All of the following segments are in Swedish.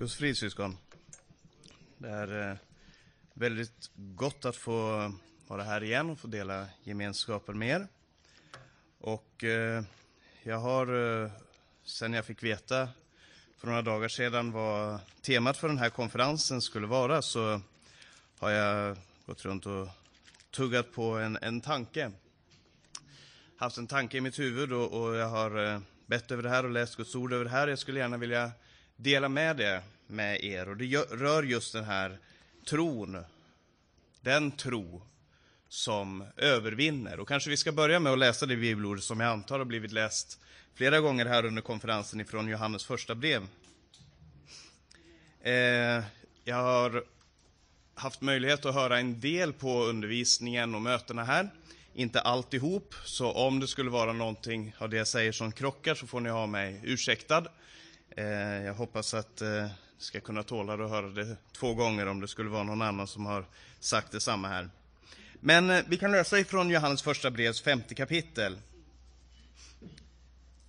Guds frid syskon. Det är eh, väldigt gott att få vara här igen och få dela gemenskapen med er. Och eh, jag har, eh, sen jag fick veta för några dagar sedan vad temat för den här konferensen skulle vara, så har jag gått runt och tuggat på en, en tanke. Haft en tanke i mitt huvud och, och jag har bett över det här och läst Guds ord över det här. Jag skulle gärna vilja dela med det med er. Och det rör just den här tron. Den tro som övervinner. Och kanske vi ska börja med att läsa det bibelord som jag antar har blivit läst flera gånger här under konferensen ifrån Johannes första brev. Eh, jag har haft möjlighet att höra en del på undervisningen och mötena här. Inte alltihop, så om det skulle vara någonting av det jag säger som krockar så får ni ha mig ursäktad. Eh, jag hoppas att eh, ska kunna tåla att höra det två gånger om det skulle vara någon annan som har sagt detsamma här. Men eh, vi kan läsa ifrån Johannes första brevs femte kapitel.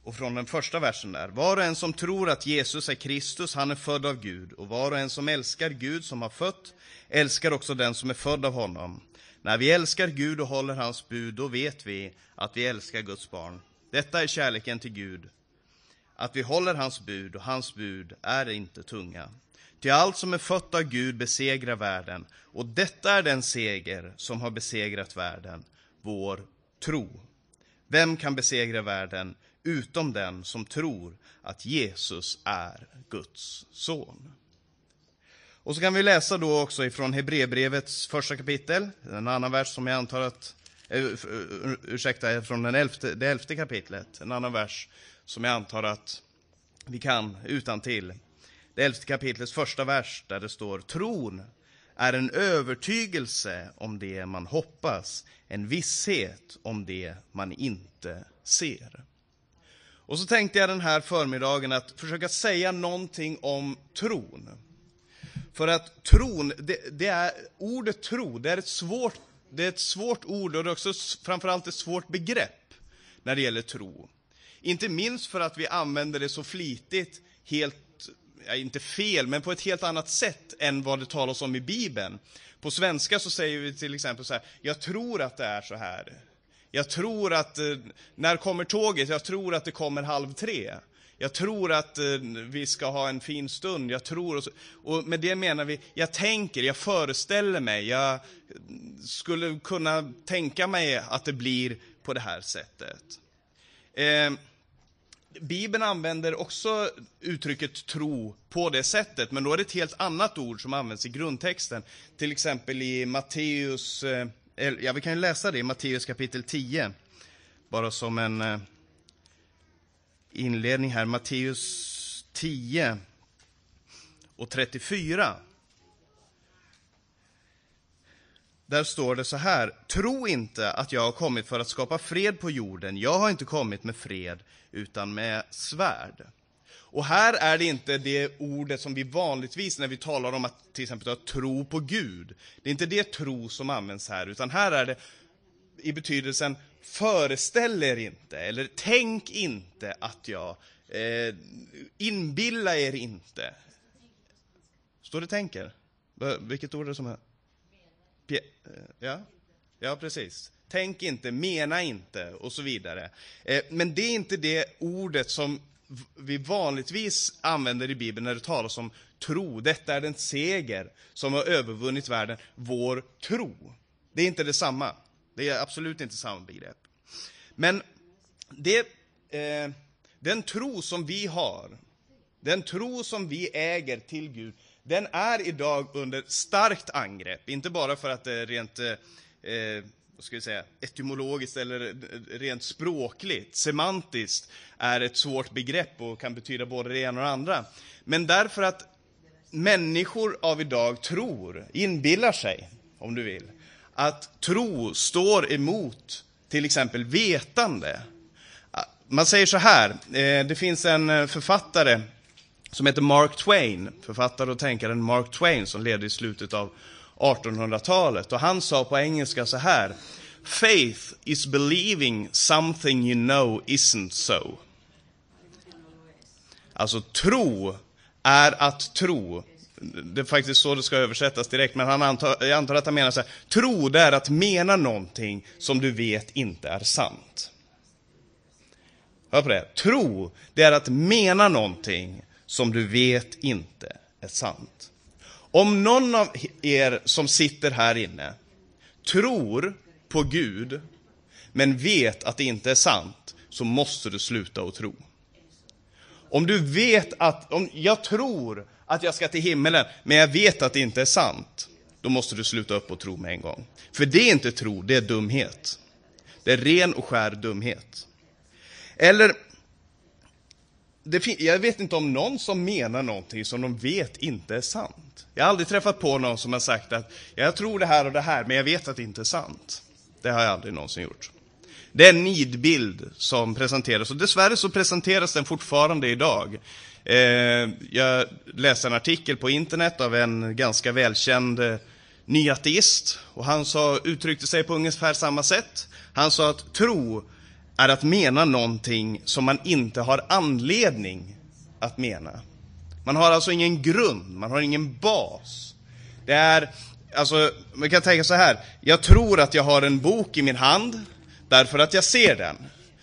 Och från den första versen där. Var och en som tror att Jesus är Kristus, han är född av Gud. Och var och en som älskar Gud som har fött, älskar också den som är född av honom. När vi älskar Gud och håller hans bud, då vet vi att vi älskar Guds barn. Detta är kärleken till Gud att vi håller hans bud, och hans bud är inte tunga. Till allt som är fött av Gud besegrar världen, och detta är den seger som har besegrat världen, vår tro. Vem kan besegra världen utom den som tror att Jesus är Guds son? Och så kan vi läsa då också ifrån Hebreerbrevets första kapitel, en annan vers som jag antar att, eh, eh, ursäkta, från den elfte, det elfte kapitlet, en annan vers som jag antar att vi kan utan till. Det elfte kapitlets första vers där det står Tron är en övertygelse om det man hoppas, en visshet om det man inte ser. Och så tänkte jag den här förmiddagen att försöka säga någonting om tron. För att tron, det, det är, ordet tro, det är, ett svårt, det är ett svårt ord och det är också framförallt ett svårt begrepp när det gäller tro. Inte minst för att vi använder det så flitigt, helt, ja, inte fel, men på ett helt annat sätt än vad det talas om i Bibeln. På svenska så säger vi till exempel så här, jag tror att det är så här. Jag tror att, eh, när kommer tåget? Jag tror att det kommer halv tre. Jag tror att eh, vi ska ha en fin stund, jag tror, och, så, och med det menar vi, jag tänker, jag föreställer mig, jag mm, skulle kunna tänka mig att det blir på det här sättet. Eh, Bibeln använder också uttrycket tro på det sättet, men då är det ett helt annat ord som används i grundtexten. Till exempel i Matteus, eh, ja vi kan ju läsa det i Matteus kapitel 10, bara som en eh, inledning här. Matteus 10 och 34. Där står det så här, tro inte att jag har kommit för att skapa fred på jorden. Jag har inte kommit med fred, utan med svärd. Och här är det inte det ordet som vi vanligtvis, när vi talar om att till exempel att tro på Gud, det är inte det tro som används här, utan här är det i betydelsen föreställ er inte, eller tänk inte att jag, eh, inbilla er inte. Står det tänker? Vilket ord är det som är? Eh, ja, ja precis. Tänk inte, mena inte och så vidare. Eh, men det är inte det ordet som vi vanligtvis använder i Bibeln när det talas om tro. Detta är den seger som har övervunnit världen, vår tro. Det är inte detsamma. Det är absolut inte samma begrepp. Men det, eh, den tro som vi har, den tro som vi äger till Gud, den är idag under starkt angrepp. Inte bara för att det är rent eh, eh vad ska vi säga, etymologiskt eller rent språkligt, semantiskt, är ett svårt begrepp och kan betyda både det ena och det andra. Men därför att människor av idag tror, inbillar sig, om du vill, att tro står emot till exempel vetande. Man säger så här, eh, det finns en eh, författare som heter Mark Twain, författare och tänkaren Mark Twain som levde i slutet av 1800-talet. Och han sa på engelska så här, Faith is believing something you know isn't so. Alltså tro är att tro. Det är faktiskt så det ska översättas direkt, men han antar, jag antar att han menar så här. Tro, det är att mena någonting som du vet inte är sant. Hör på det. Tro, det är att mena någonting som du vet inte är sant. Om någon av er som sitter här inne tror på Gud, men vet att det inte är sant, så måste du sluta att tro. Om du vet att, om jag tror att jag ska till himmelen, men jag vet att det inte är sant, då måste du sluta upp och tro med en gång. För det är inte tro, det är dumhet. Det är ren och skär dumhet. Eller, jag vet inte om någon som menar någonting som de vet inte är sant. Jag har aldrig träffat på någon som har sagt att jag tror det här och det här, men jag vet att det inte är sant. Det har jag aldrig någonsin gjort. Det är en nidbild som presenteras och dessvärre så presenteras den fortfarande idag. Eh, jag läste en artikel på internet av en ganska välkänd eh, nyateist och han sa, uttryckte sig på ungefär samma sätt. Han sa att tro är att mena någonting som man inte har anledning att mena. Man har alltså ingen grund, man har ingen bas. Det är, alltså, man kan tänka så här, jag tror att jag har en bok i min hand, därför att jag ser den.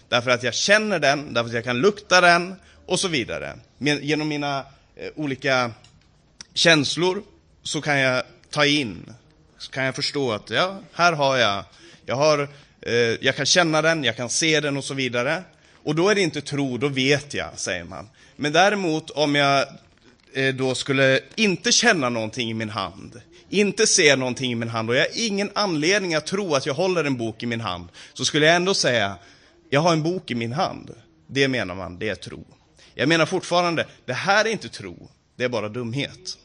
Därför att jag känner den, därför att jag kan lukta den, och så vidare. Men genom mina eh, olika känslor så kan jag ta in, så kan jag förstå att ja, här har jag, jag har Eh, jag kan känna den, jag kan se den och så vidare. Och då är det inte tro, då vet jag, säger man. Men däremot om jag eh, då skulle inte känna någonting i min hand, inte se någonting i min hand och jag har ingen anledning att tro att jag håller en bok i min hand, så skulle jag ändå säga, jag har en bok i min hand. Det menar man, det är tro. Jag menar fortfarande, det här är inte tro, det är bara dumhet.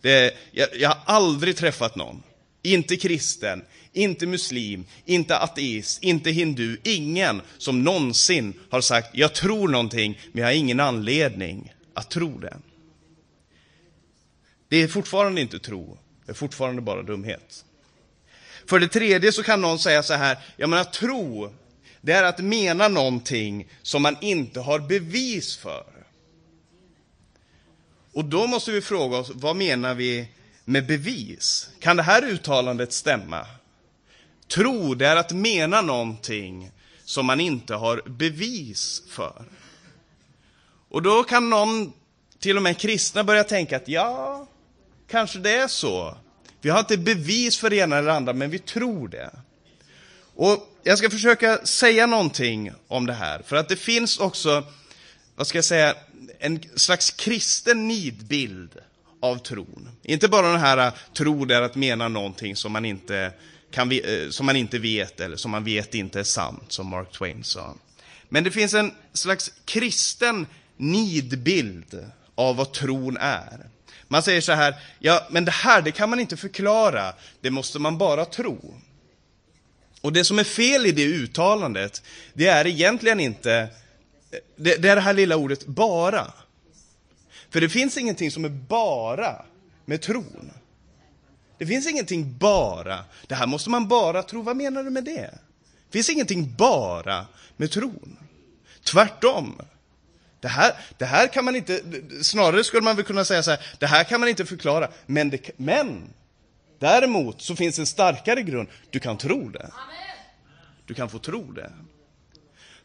Det, jag, jag har aldrig träffat någon, inte kristen, inte muslim, inte ateist, inte hindu, ingen som någonsin har sagt jag tror någonting, men jag har ingen anledning att tro det. Det är fortfarande inte tro, det är fortfarande bara dumhet. För det tredje så kan någon säga så här, jag menar tro, det är att mena någonting som man inte har bevis för. Och då måste vi fråga oss, vad menar vi med bevis? Kan det här uttalandet stämma? Tro, det är att mena någonting som man inte har bevis för. Och då kan någon, till och med kristna, börja tänka att ja, kanske det är så. Vi har inte bevis för det ena eller andra, men vi tror det. Och jag ska försöka säga någonting om det här, för att det finns också, vad ska jag säga, en slags kristen nidbild av tron. Inte bara den här tro där att mena någonting som man inte kan vi, eh, som man inte vet eller som man vet inte är sant, som Mark Twain sa. Men det finns en slags kristen nidbild av vad tron är. Man säger så här, ja men det här det kan man inte förklara, det måste man bara tro. Och det som är fel i det uttalandet, det är egentligen inte, eh, det, det är det här lilla ordet bara. För det finns ingenting som är bara med tron. Det finns ingenting bara. Det här måste man bara tro. Vad menar du med det? Det finns ingenting bara med tron. Tvärtom. Det här, det här kan man inte, snarare skulle man väl kunna säga så här, det här kan man inte förklara, men, det, men däremot så finns en starkare grund. Du kan tro det. Du kan få tro det.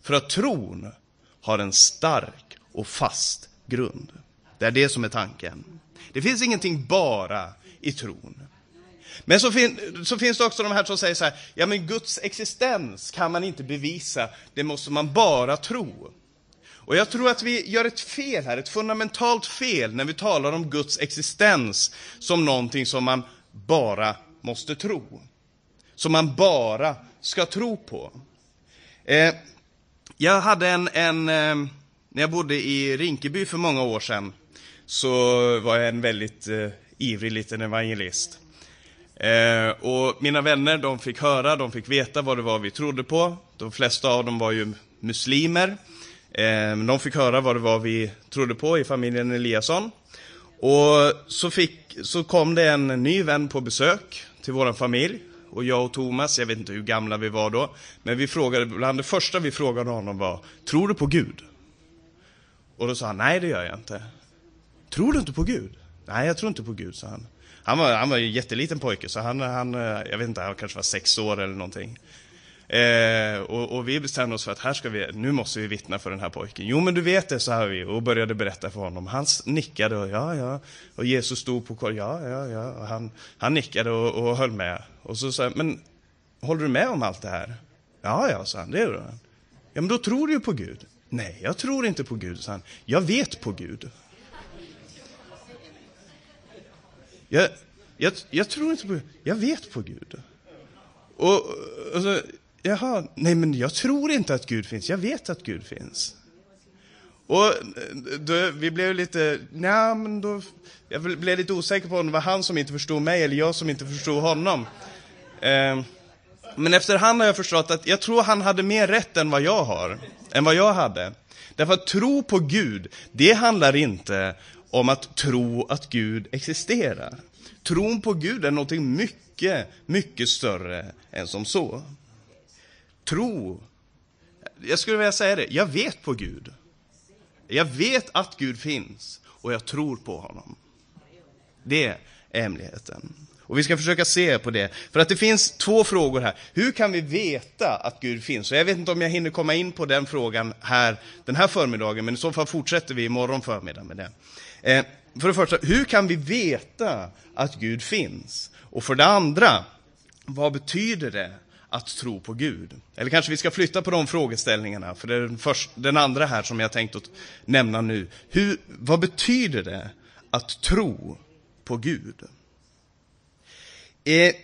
För att tron har en stark och fast grund. Det är det som är tanken. Det finns ingenting bara i tron. Men så, fin så, finns det också de här som säger så här, ja men Guds existens kan man inte bevisa, det måste man bara tro. Och jag tror att vi gör ett fel här, ett fundamentalt fel, när vi talar om Guds existens som någonting som man bara måste tro. Som man bara ska tro på. Eh, jag hade en, en eh, när jag bodde i Rinkeby för många år sedan, så var jag en väldigt eh, ivrig liten evangelist. Eh, och mina vänner, de fick höra, de fick veta vad det var vi trodde på. De flesta av dem var ju muslimer. Eh, de fick höra vad det var vi trodde på i familjen Eliasson. Och så, fick, så kom det en ny vän på besök till vår familj. Och jag och Thomas, jag vet inte hur gamla vi var då, men vi frågade, bland det första vi frågade honom var, tror du på Gud? Och då sa han, nej det gör jag inte. tror du inte på Gud? Nej, jag tror inte på Gud, sa han. Han var, han var ju en jätteliten pojke, så han, han, eh, jag vet inte, han kanske var sex år eller någonting. Eh, och, och, vi bestämde oss för att här ska vi, nu måste vi vittna för den här pojken. Jo, men du vet det, sa vi och började berätta för honom. Han nickade och ja, ja. Och Jesus stod på korridoren, ja, ja, ja. Och han, han nickade och, och höll med. Och så sa jag, men håller du med om allt det här? Ja, ja, sa han, det gör han. Ja, men då tror du ju på Gud. Nej, jag tror inte på Gud, sa han. Jag vet på Gud. Jag, jag, jag tror inte på Gud, jag vet på Gud. Och, och så, jaha, nej men jag tror inte att Gud finns, jag vet att Gud finns. Och då, vi blev lite, nej men då, jag blev lite osäker på om det var han som inte förstod mig eller jag som inte förstod honom. Eh, men efterhand har jag förstått att jag tror han hade mer rätt än vad jag har, än vad jag hade. Därför att tro på Gud, det handlar inte om att tro att Gud existerar. Tron på Gud är någonting mycket, mycket större än som så. Tro, jag skulle vilja säga det, jag vet på Gud. Jag vet att Gud finns och jag tror på honom. Det är hemligheten. Och vi ska försöka se på det. För att det finns två frågor här. Hur kan vi veta att Gud finns? Och jag vet inte om jag hinner komma in på den frågan här den här förmiddagen, men i så fall fortsätter vi imorgon förmiddag med det. Eh, för det första, hur kan vi veta att Gud finns? Och för det andra, vad betyder det att tro på Gud? Eller kanske vi ska flytta på de frågeställningarna, för det är den, första, den andra här som jag tänkt att nämna nu. Hur, vad betyder det att tro på Gud? Eh,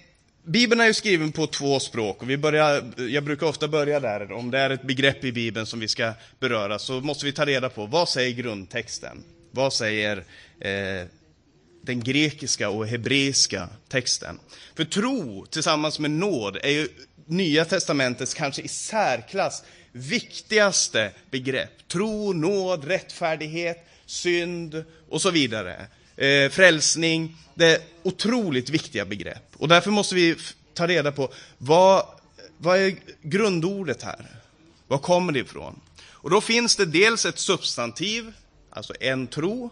Bibeln är ju skriven på två språk och vi börjar, jag brukar ofta börja där. Om det är ett begrepp i Bibeln som vi ska beröra så måste vi ta reda på vad säger grundtexten? Vad säger eh, den grekiska och hebreiska texten? För tro tillsammans med nåd är ju Nya testamentets kanske i särklass viktigaste begrepp. Tro, nåd, rättfärdighet, synd och så vidare. Eh, frälsning, det är otroligt viktiga begrepp. Och därför måste vi ta reda på vad, vad är grundordet här? Var kommer det ifrån? Och då finns det dels ett substantiv, alltså en tro,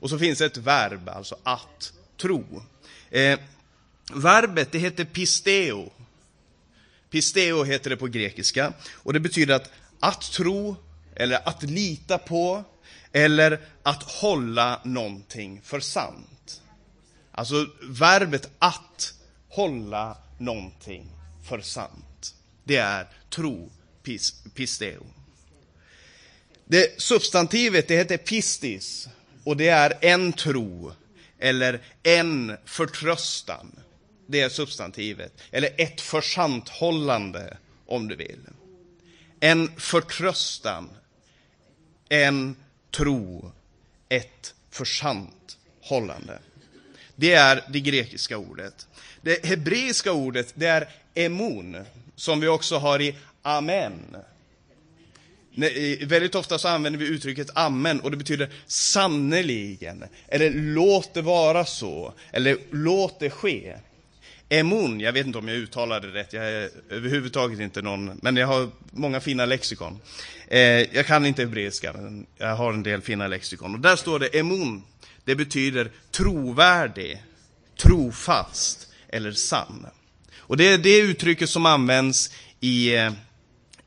och så finns det ett verb, alltså att tro. Eh, verbet, det heter pisteo. Pisteo heter det på grekiska, och det betyder att att tro, eller att lita på, eller att hålla någonting för sant. Alltså verbet att hålla någonting för sant. Det är tro, pis, pisteo. Det substantivet det heter pistis och det är en tro eller en förtröstan. Det är substantivet. Eller ett försanthållande om du vill. En förtröstan, en tro, ett försant hållande. Det är det grekiska ordet. Det hebreiska ordet det är emon, som vi också har i amen. Väldigt ofta så använder vi uttrycket amen och det betyder sannerligen, eller låt det vara så, eller låt det ske. Emun, jag vet inte om jag uttalade det rätt, jag är överhuvudtaget inte någon, men jag har många fina lexikon. Eh, jag kan inte hebreiska, men jag har en del fina lexikon. Och där står det Emun. det betyder trovärdig, trofast eller sann. Och det är det uttrycket som används i, eh,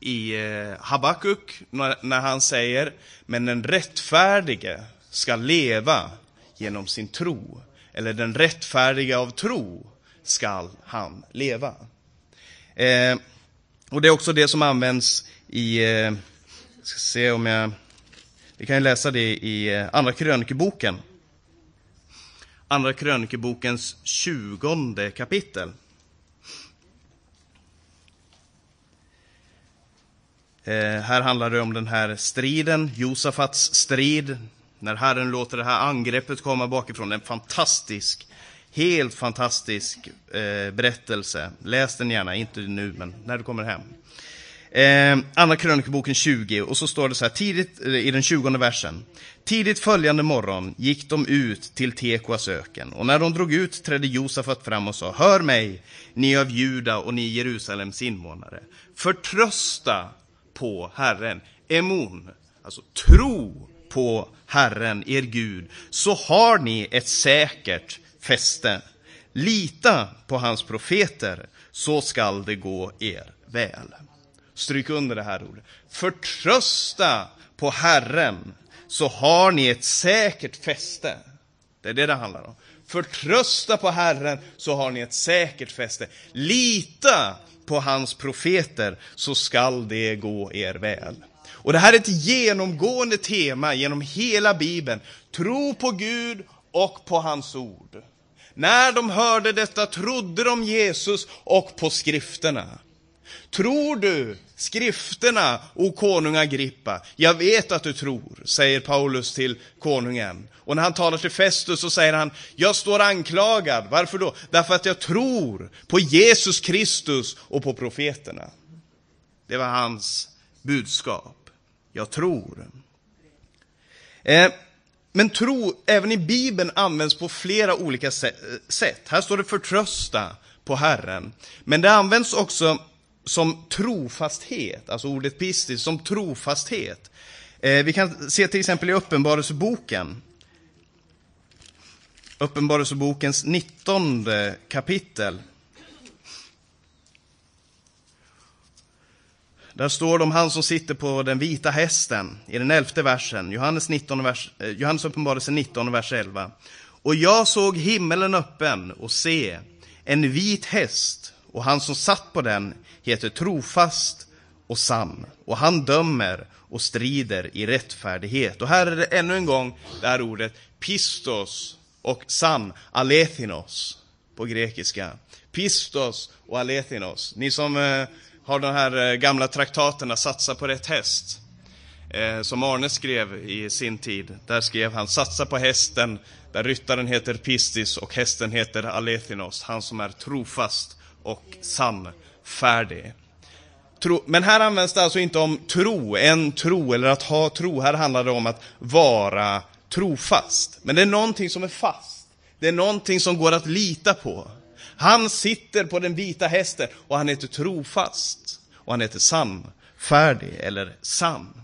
i eh, Habakuk när han säger, men den rättfärdige ska leva genom sin tro. Eller den rättfärdige av tro skall han leva. Eh, och det är också det som används i, eh, ska se om jag, vi kan ju läsa det i eh, Andra krönikeboken. Andra krönikebokens tjugonde kapitel. Eh, här handlar det om den här striden, Josafats strid, när Herren låter det här angreppet komma bakifrån. En fantastisk Helt fantastisk eh, berättelse. Läs den gärna, inte nu, men när du kommer hem. Eh, Andra krönikeboken 20, och så står det så här, tidigt eh, i den 20 versen. Tidigt följande morgon gick de ut till Tekoas öken, och när de drog ut trädde Josafat fram och sa, Hör mig, ni av Juda och ni Jerusalems invånare. Förtrösta på Herren, emon, alltså tro på Herren, er Gud, så har ni ett säkert fäste. Lita på hans profeter, så skall det gå er väl. Stryk under det här ordet. Förtrösta på Herren, så har ni ett säkert fäste. Det är det det handlar om. Förtrösta på Herren, så har ni ett säkert fäste. Lita på hans profeter, så skall det gå er väl. Och det här är ett genomgående tema genom hela Bibeln. Tro på Gud och på hans ord. När de hörde detta trodde de Jesus och på skrifterna. Tror du skrifterna, o konung Agrippa? Jag vet att du tror, säger Paulus till konungen. Och när han talar till Festus så säger han, jag står anklagad. Varför då? Därför att jag tror på Jesus Kristus och på profeterna. Det var hans budskap. Jag tror. Eh, men tro, även i Bibeln, används på flera olika sätt. Här står det förtrösta på Herren. Men det används också som trofasthet, alltså ordet pistis, som trofasthet. Eh, vi kan se till exempel i Uppenbarelseboken. Uppenbarelsebokens 19 kapitel. Där står det om han som sitter på den vita hästen i den elfte versen, Johannes, 19, vers, eh, Johannes uppenbarelse 19, vers 11. Och jag såg himmelen öppen och se en vit häst och han som satt på den heter trofast och sann och han dömer och strider i rättfärdighet. Och här är det ännu en gång det här ordet pistos och sann, alethinos på grekiska. Pistos och alethinos. Ni som eh, har de här eh, gamla traktaterna Satsa på rätt häst. Eh, som Arne skrev i sin tid. Där skrev han Satsa på hästen, där ryttaren heter Pistis och hästen heter Alethinos, han som är trofast och sannfärdig. Tro, men här används det alltså inte om tro, en tro eller att ha tro. Här handlar det om att vara trofast. Men det är någonting som är fast. Det är någonting som går att lita på. Han sitter på den vita hästen och han heter trofast. Och han heter samfärdig eller sann.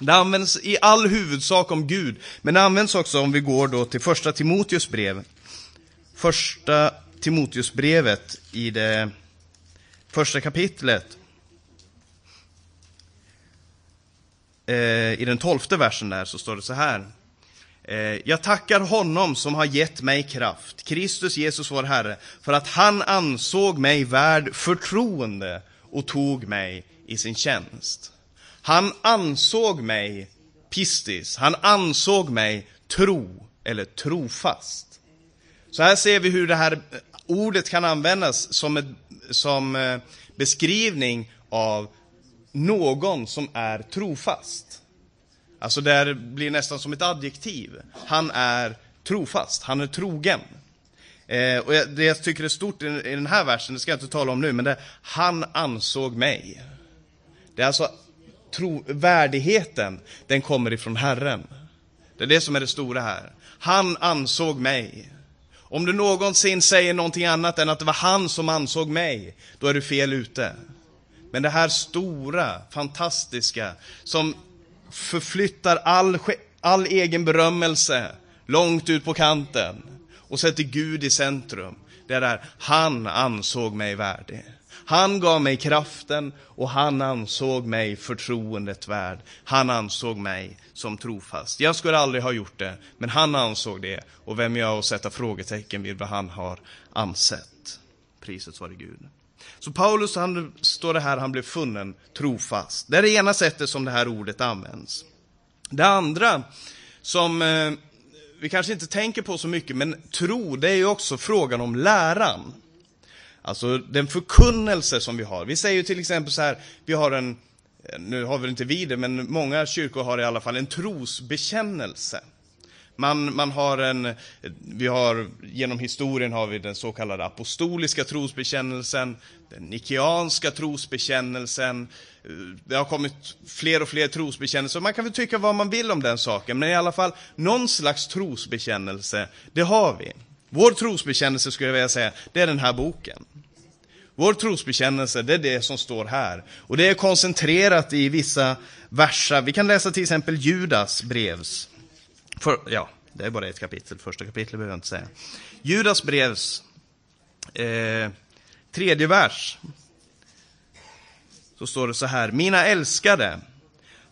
Det används i all huvudsak om Gud, men det används också om vi går då till första Timoteus brev. Första Timoteusbrevet i det första kapitlet. Eh, I den tolfte versen där så står det så här. Eh, jag tackar honom som har gett mig kraft, Kristus Jesus vår Herre, för att han ansåg mig värd förtroende och tog mig i sin tjänst. Han ansåg mig pistis, han ansåg mig tro eller trofast. Så här ser vi hur det här ordet kan användas som, ett, som eh, beskrivning av någon som är trofast. Alltså där blir nästan som ett adjektiv. Han är trofast, han är trogen. Eh, och det jag tycker är stort i, i den här versen, det ska jag inte tala om nu, men det är han ansåg mig. Det är alltså tro, värdigheten, den kommer ifrån Herren. Det är det som är det stora här. Han ansåg mig. Om du någonsin säger någonting annat än att det var han som ansåg mig, då är du fel ute. Men det här stora, fantastiska, som förflyttar all, all egen berömmelse långt ut på kanten och sätter Gud i centrum. Det är där, han ansåg mig värdig. Han gav mig kraften och han ansåg mig förtroendet värd. Han ansåg mig som trofast. Jag skulle aldrig ha gjort det, men han ansåg det. Och vem är jag att sätta frågetecken vid vad han har ansett? Priset var det Gud. Så Paulus, han står det här, han blev funnen trofast. Det är det ena sättet som det här ordet används. Det andra, som eh, vi kanske inte tänker på så mycket, men tro, det är ju också frågan om läran. Alltså den förkunnelse som vi har. Vi säger ju till exempel så här, vi har en, nu har vi inte vi det, men många kyrkor har i alla fall en trosbekännelse. Man, man har en, vi har, genom historien har vi den så kallade apostoliska trosbekännelsen, den nikeanska trosbekännelsen, det har kommit fler och fler trosbekännelser. Man kan väl tycka vad man vill om den saken, men i alla fall någon slags trosbekännelse, det har vi. Vår trosbekännelse skulle jag vilja säga, det är den här boken. Vår trosbekännelse, det är det som står här. Och det är koncentrerat i vissa verser. Vi kan läsa till exempel Judas brevs. För, ja, det är bara ett kapitel, första kapitlet behöver jag inte säga. Judas brevs eh, tredje vers. Så står det så här, mina älskade,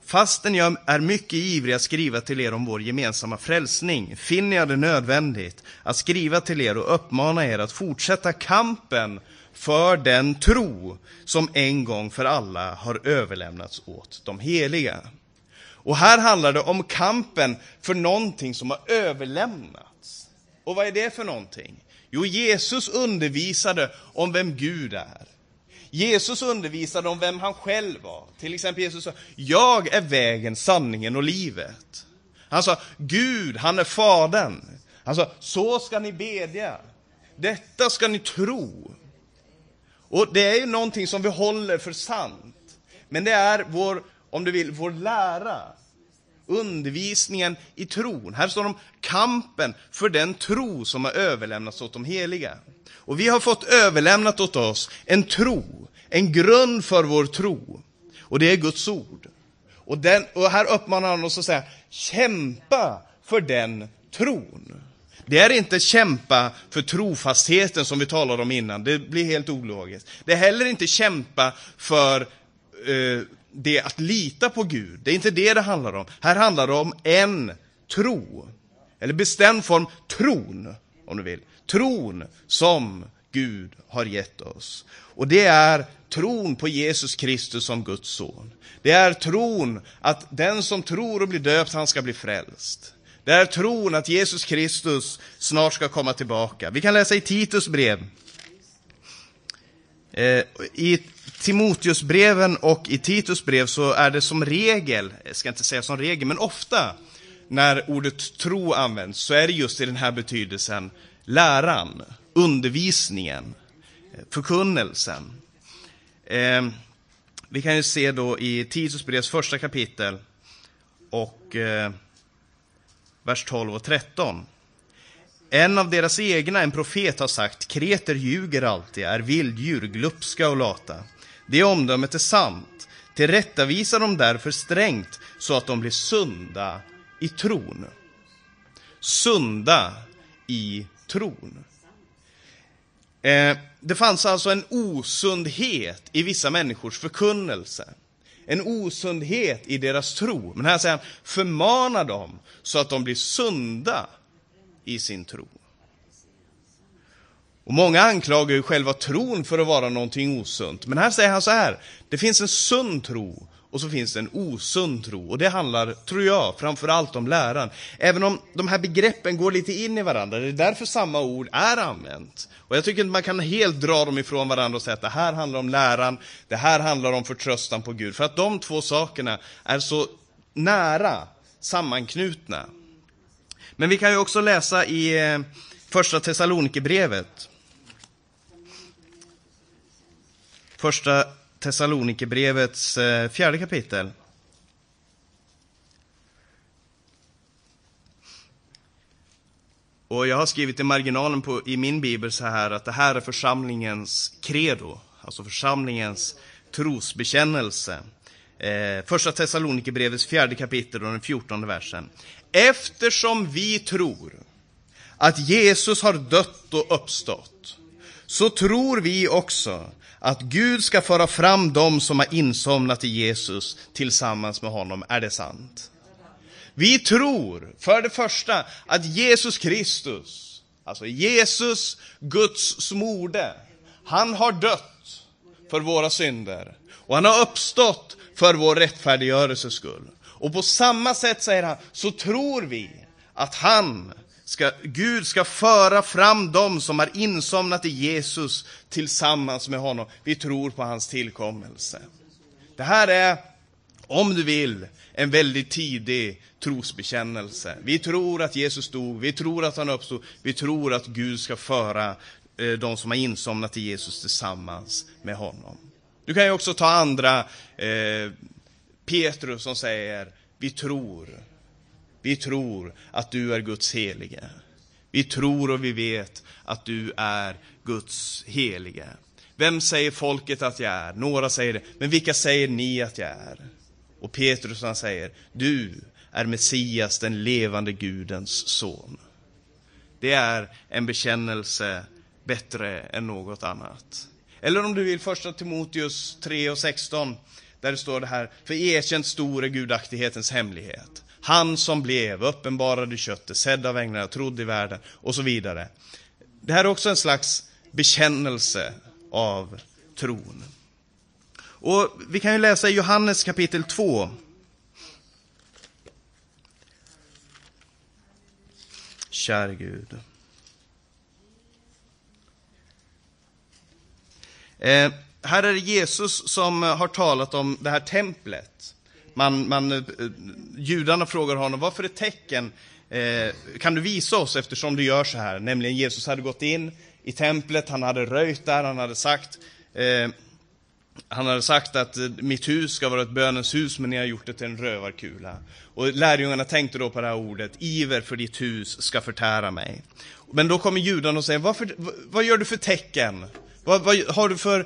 Fastän jag är mycket ivrig att skriva till er om vår gemensamma frälsning finner jag det nödvändigt att skriva till er och uppmana er att fortsätta kampen för den tro som en gång för alla har överlämnats åt de heliga. Och här handlar det om kampen för någonting som har överlämnats. Och vad är det för någonting? Jo, Jesus undervisade om vem Gud är. Jesus undervisade om vem han själv var. Till exempel Jesus sa, jag är vägen, sanningen och livet. Han sa, Gud, han är Fadern. Han sa, så ska ni bedja. Detta ska ni tro. Och det är ju någonting som vi håller för sant. Men det är vår, om du vill, vår lära. Undervisningen i tron. Här står det om kampen för den tro som har överlämnats åt de heliga. Och vi har fått överlämnat åt oss en tro, en grund för vår tro. Och det är Guds ord. Och, den, och här uppmanar han oss att säga, kämpa för den tron. Det är inte kämpa för trofastheten som vi talade om innan, det blir helt ologiskt. Det är heller inte kämpa för eh, det att lita på Gud, det är inte det det handlar om. Här handlar det om en tro, eller bestämd form, tron, om du vill. Tron som Gud har gett oss. Och det är tron på Jesus Kristus som Guds son. Det är tron att den som tror och blir döpt, han ska bli frälst. Det är tron att Jesus Kristus snart ska komma tillbaka. Vi kan läsa i Titus brev. Eh, I Timoteusbreven och i Titus brev så är det som regel, jag ska inte säga som regel, men ofta när ordet tro används så är det just i den här betydelsen läran, undervisningen, förkunnelsen. Eh, vi kan ju se då i Titus brevs första kapitel och eh, vers 12 och 13. En av deras egna, en profet, har sagt Kreter ljuger alltid, är vilddjur, glupska och lata. Det omdömet är sant. Tillrättavisar dem därför strängt så att de blir sunda i tron. Sunda i tron. Eh, det fanns alltså en osundhet i vissa människors förkunnelse. En osundhet i deras tro. Men här säger han, förmana dem så att de blir sunda i sin tro. Och Många anklagar ju själva tron för att vara någonting osunt. Men här säger han så här, det finns en sund tro och så finns det en osund tro. Och det handlar, tror jag, framförallt om läran. Även om de här begreppen går lite in i varandra, det är därför samma ord är använt. Och jag tycker inte man kan helt dra dem ifrån varandra och säga att det här handlar om läran, det här handlar om förtröstan på Gud. För att de två sakerna är så nära sammanknutna. Men vi kan ju också läsa i eh, första Thessalonikerbrevet. Första Thessalonikerbrevets eh, fjärde kapitel. Och jag har skrivit i marginalen på, i min bibel så här att det här är församlingens credo, alltså församlingens trosbekännelse. Eh, första Thessalonikerbrevets fjärde kapitel och den fjortonde versen. Eftersom vi tror att Jesus har dött och uppstått, så tror vi också att Gud ska föra fram dem som har insomnat i Jesus tillsammans med honom. Är det sant? Vi tror, för det första, att Jesus Kristus, alltså Jesus, Guds smorde, han har dött för våra synder och han har uppstått för vår rättfärdiggörelses skull. Och på samma sätt, säger han, så tror vi att han ska, Gud ska föra fram dem som har insomnat i Jesus tillsammans med honom. Vi tror på hans tillkommelse. Det här är, om du vill, en väldigt tidig trosbekännelse. Vi tror att Jesus dog, vi tror att han uppstod, vi tror att Gud ska föra eh, de som har insomnat i Jesus tillsammans med honom. Du kan ju också ta andra, eh, Petrus som säger, vi tror vi tror att du är Guds helige. Vi tror och vi vet att du är Guds helige. Vem säger folket att jag är? Några säger det. Men vilka säger ni att jag är? Och Petrus han säger, du är Messias, den levande Gudens son. Det är en bekännelse bättre än något annat. Eller om du vill första Timoteus 3 och 16, där det står det här, för erkänt stor är gudaktighetens hemlighet. Han som blev uppenbarad i köttet, sedd av änglarna, trodd i världen och så vidare. Det här är också en slags bekännelse av tron. Och vi kan ju läsa i Johannes kapitel 2. Käre Gud. Eh, här är det Jesus som har talat om det här templet. Man, man, eh, judarna frågar honom, vad för ett tecken eh, kan du visa oss eftersom du gör så här? Nämligen Jesus hade gått in i templet, han hade röjt där, han hade sagt eh, han hade sagt att eh, mitt hus ska vara ett bönens hus, men ni har gjort det till en rövarkula. Och lärjungarna tänkte då på det här ordet, iver för ditt hus ska förtära mig. Men då kommer judarna och säger, Varför, vad gör du för tecken? Vad, vad har du för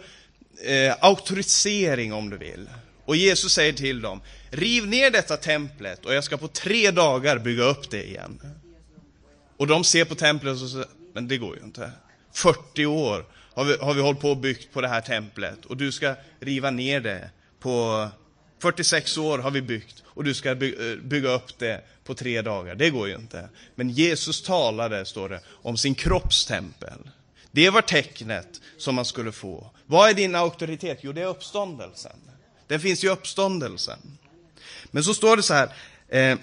eh, auktorisering om du vill? Och Jesus säger till dem, riv ner detta templet och jag ska på tre dagar bygga upp det igen. Och de ser på templet och säger, men det går ju inte. 40 år har vi, har vi hållit på och byggt på det här templet och du ska riva ner det på 46 år har vi byggt och du ska by, eh, bygga upp det på tre dagar. Det går ju inte. Men Jesus talade, står det, om sin kroppstempel. Det var tecknet som man skulle få. Vad är din auktoritet? Jo, det är uppståndelsen. Den finns i uppståndelsen. Men så står det så här, eh,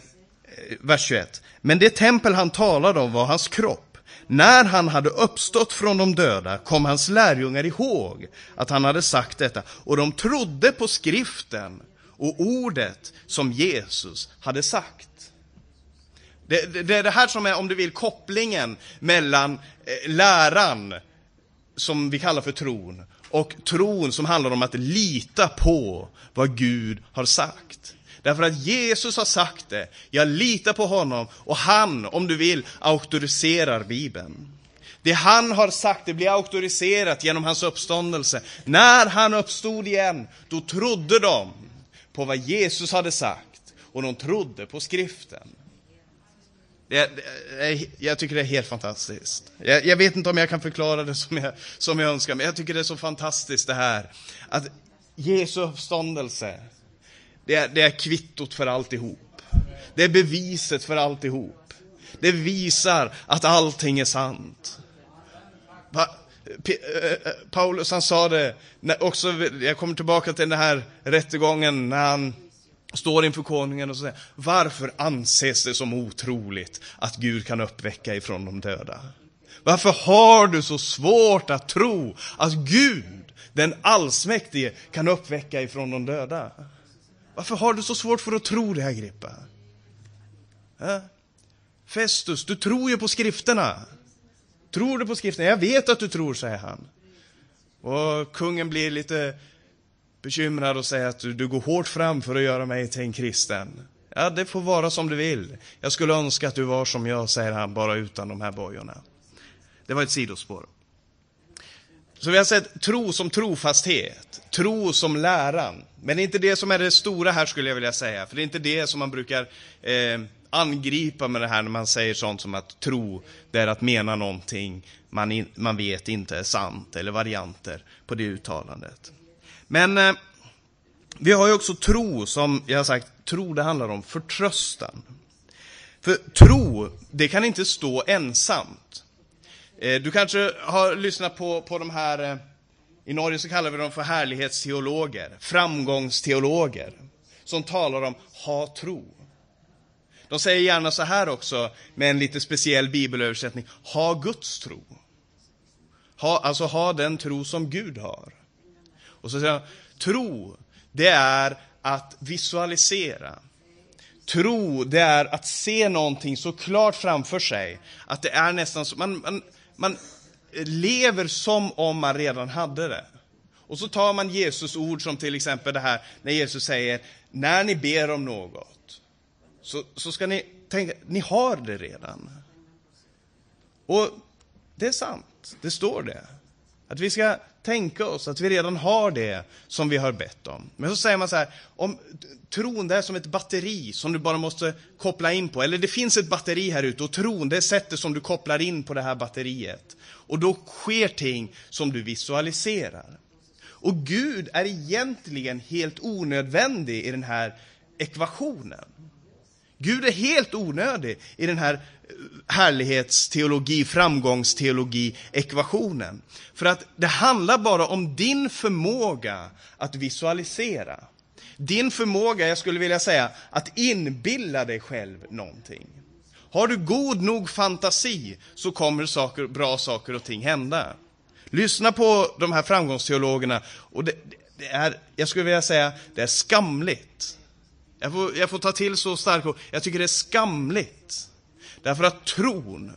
vers 21. Men det tempel han talade om var hans kropp. När han hade uppstått från de döda kom hans lärjungar ihåg att han hade sagt detta och de trodde på skriften och ordet som Jesus hade sagt. Det, det, det, är det här som är, om du vill, kopplingen mellan eh, läran, som vi kallar för tron, och tron som handlar om att lita på vad Gud har sagt. Därför att Jesus har sagt det, jag litar på honom och han, om du vill, auktoriserar Bibeln. Det han har sagt, det blir auktoriserat genom hans uppståndelse. När han uppstod igen, då trodde de på vad Jesus hade sagt och de trodde på skriften. Det, det, jag tycker det är helt fantastiskt. Jag, jag, vet inte om jag kan förklara det som jag, som jag önskar, men jag tycker det är så fantastiskt det här. Att Jesu uppståndelse, det är, det är kvittot för alltihop. Det är beviset för alltihop. Det visar att allting är sant. Va? Eh, eh, Paulus han sa det, också, jag kommer tillbaka till den här rättegången när han står inför konungen och säger, varför anses det som otroligt att Gud kan uppväcka ifrån de döda? Varför har du så svårt att tro att Gud, den allsmäktige, kan uppväcka ifrån de döda? Varför har du så svårt för att tro det, Agrippa? Ja? Festus, du tror ju på skrifterna. Tror du på skrifterna? Jag vet att du tror, säger han. Och kungen blir lite bekymrad och säger att du, du går hårt fram för att göra mig till en kristen. Ja, det får vara som du vill. Jag skulle önska att du var som jag, säger han, bara utan de här bojorna. Det var ett sidospår. Så vi har sett tro som trofasthet, tro som läran. Men det är inte det som är det stora här skulle jag vilja säga, för det är inte det som man brukar eh, angripa med det här när man säger sånt som att tro, det är att mena någonting man, in, man vet inte är sant, eller varianter på det uttalandet. Men eh, vi har ju också tro, som jag har sagt, tro det handlar om förtröstan. För tro, det kan inte stå ensamt. Eh, du kanske har lyssnat på, på de här, eh, i Norge så kallar vi dem för härlighetsteologer, framgångsteologer, som talar om ha tro. De säger gärna så här också, med en lite speciell bibelöversättning, ha Guds tro. Ha, alltså ha den tro som Gud har. Och så säger han, tro, det är att visualisera. Tro, det är att se någonting så klart framför sig att det är nästan så, man, man, man lever som om man redan hade det. Och så tar man Jesus ord som till exempel det här när Jesus säger, när ni ber om något, så, så ska ni tänka, ni har det redan. Och det är sant, det står det. Att vi ska tänka oss att vi redan har det som vi har bett om. Men så säger man så här, om tron det är som ett batteri som du bara måste koppla in på. Eller det finns ett batteri här ute och tron det är sättet som du kopplar in på det här batteriet. Och då sker ting som du visualiserar. Och Gud är egentligen helt onödvändig i den här ekvationen. Gud är helt onödig i den här eh, härlighetsteologi, framgångsteologi, ekvationen. För att det handlar bara om din förmåga att visualisera. Din förmåga, jag skulle vilja säga, att inbilla dig själv någonting. Har du god nog fantasi så kommer saker, bra saker och ting hända. Lyssna på de här framgångsteologerna och det, det är, jag skulle vilja säga, det är skamligt. Jag får, jag får ta till så starkt jag tycker det är skamligt Därför att tron,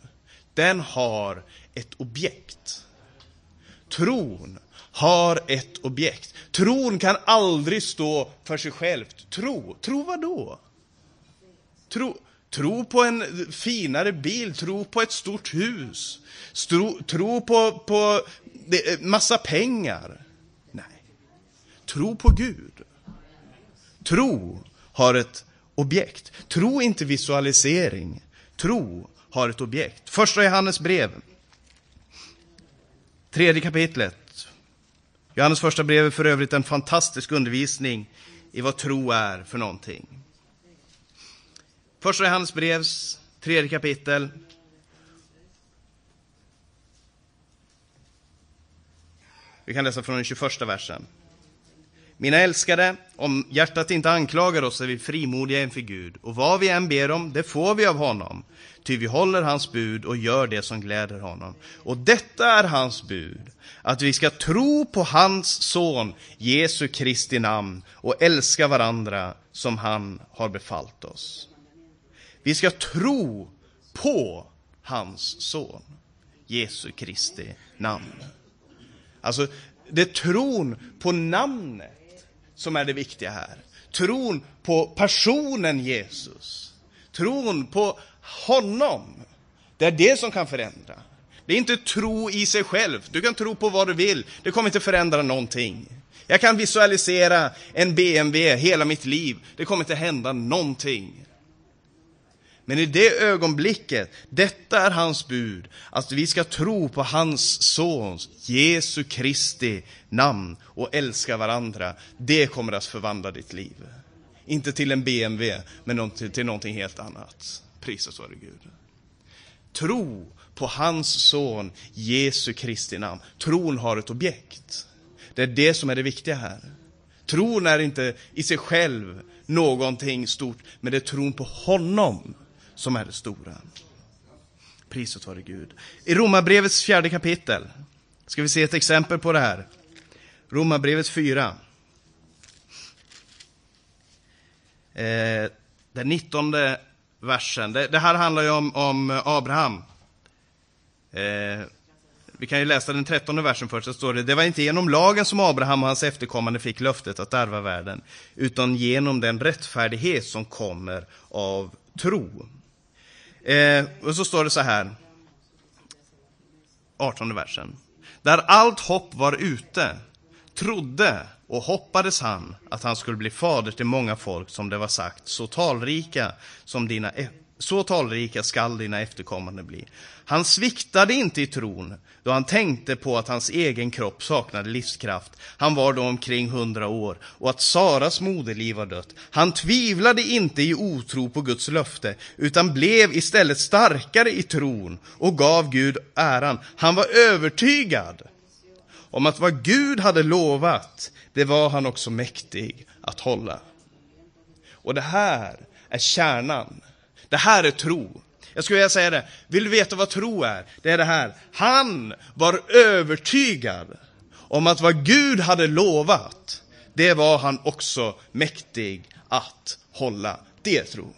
den har ett objekt. Tron har ett objekt. Tron kan aldrig stå för sig själv. Tro, tro vad då? Tro, tro på en finare bil, tro på ett stort hus, tro, tro på, på eh, massa pengar. Nej. Tro på Gud. Tro har ett objekt. Tro inte visualisering. Tro har ett objekt. Första Johannes brev. Tredje kapitlet. Johannes första brev är för övrigt en fantastisk undervisning i vad tro är för någonting. Första Johannes brevs tredje kapitel. Vi kan läsa från den 21 versen. Mina älskade, om hjärtat inte anklagar oss är vi frimodiga inför Gud, och vad vi än ber om, det får vi av honom, ty vi håller hans bud och gör det som gläder honom. Och detta är hans bud, att vi ska tro på hans son Jesu Kristi namn och älska varandra som han har befallt oss. Vi ska tro på hans son Jesu Kristi namn. Alltså, det är tron på namnet som är det viktiga här. Tron på personen Jesus. Tron på honom. Det är det som kan förändra. Det är inte tro i sig själv. Du kan tro på vad du vill. Det kommer inte förändra någonting. Jag kan visualisera en BMW hela mitt liv. Det kommer inte hända någonting. Men i det ögonblicket, detta är hans bud, att vi ska tro på hans sons, Jesu Kristi namn och älska varandra. Det kommer att förvandla ditt liv. Inte till en BMW, men till någonting helt annat. Prisas vare Gud. Tro på hans son, Jesu Kristi namn. Tron har ett objekt. Det är det som är det viktiga här. Tron är inte i sig själv någonting stort, men det är tron på honom som är det stora. Priset vare Gud. I Romarbrevets fjärde kapitel ska vi se ett exempel på det här. Romarbrevet 4. Eh, den 19 versen. Det, det, här handlar ju om, om Abraham. Eh, vi kan ju läsa den 13 versen först, så står det, det var inte genom lagen som Abraham och hans efterkommande fick löftet att ärva världen, utan genom den rättfärdighet som kommer av tro. Eh, och så står det så här, 18 versen. Där allt hopp var ute, trodde och hoppades han att han skulle bli fader till många folk som det var sagt, så talrika som dina e- så talrika skall dina efterkommande bli. Han sviktade inte i tron då han tänkte på att hans egen kropp saknade livskraft. Han var då omkring hundra år och att Saras moderliv var dött. Han tvivlade inte i otro på Guds löfte utan blev istället starkare i tron och gav Gud äran. Han var övertygad om att vad Gud hade lovat, det var han också mäktig att hålla. Och det här är kärnan det här är tro. Jag skulle vilja säga det, vill du veta vad tro är? Det är det här. Han var övertygad om att vad Gud hade lovat, det var han också mäktig att hålla. Det är tro.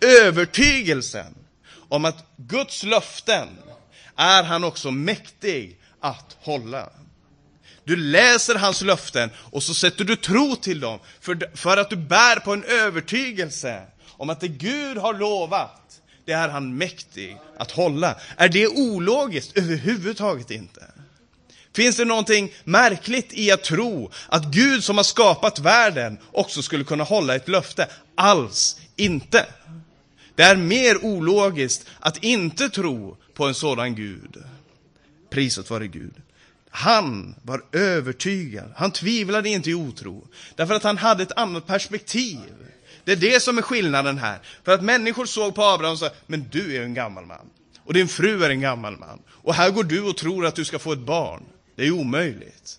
Övertygelsen om att Guds löften är han också mäktig att hålla. Du läser hans löften och så sätter du tro till dem för, för att du bär på en övertygelse om att det Gud har lovat, det är han mäktig att hålla. Är det ologiskt? Överhuvudtaget inte. Finns det någonting märkligt i att tro att Gud som har skapat världen också skulle kunna hålla ett löfte? Alls inte. Det är mer ologiskt att inte tro på en sådan Gud. Priset vare Gud. Han var övertygad, han tvivlade inte i otro, därför att han hade ett annat perspektiv. Det är det som är skillnaden här. För att människor såg på Abraham och sa, men du är en gammal man. Och din fru är en gammal man. Och här går du och tror att du ska få ett barn. Det är omöjligt.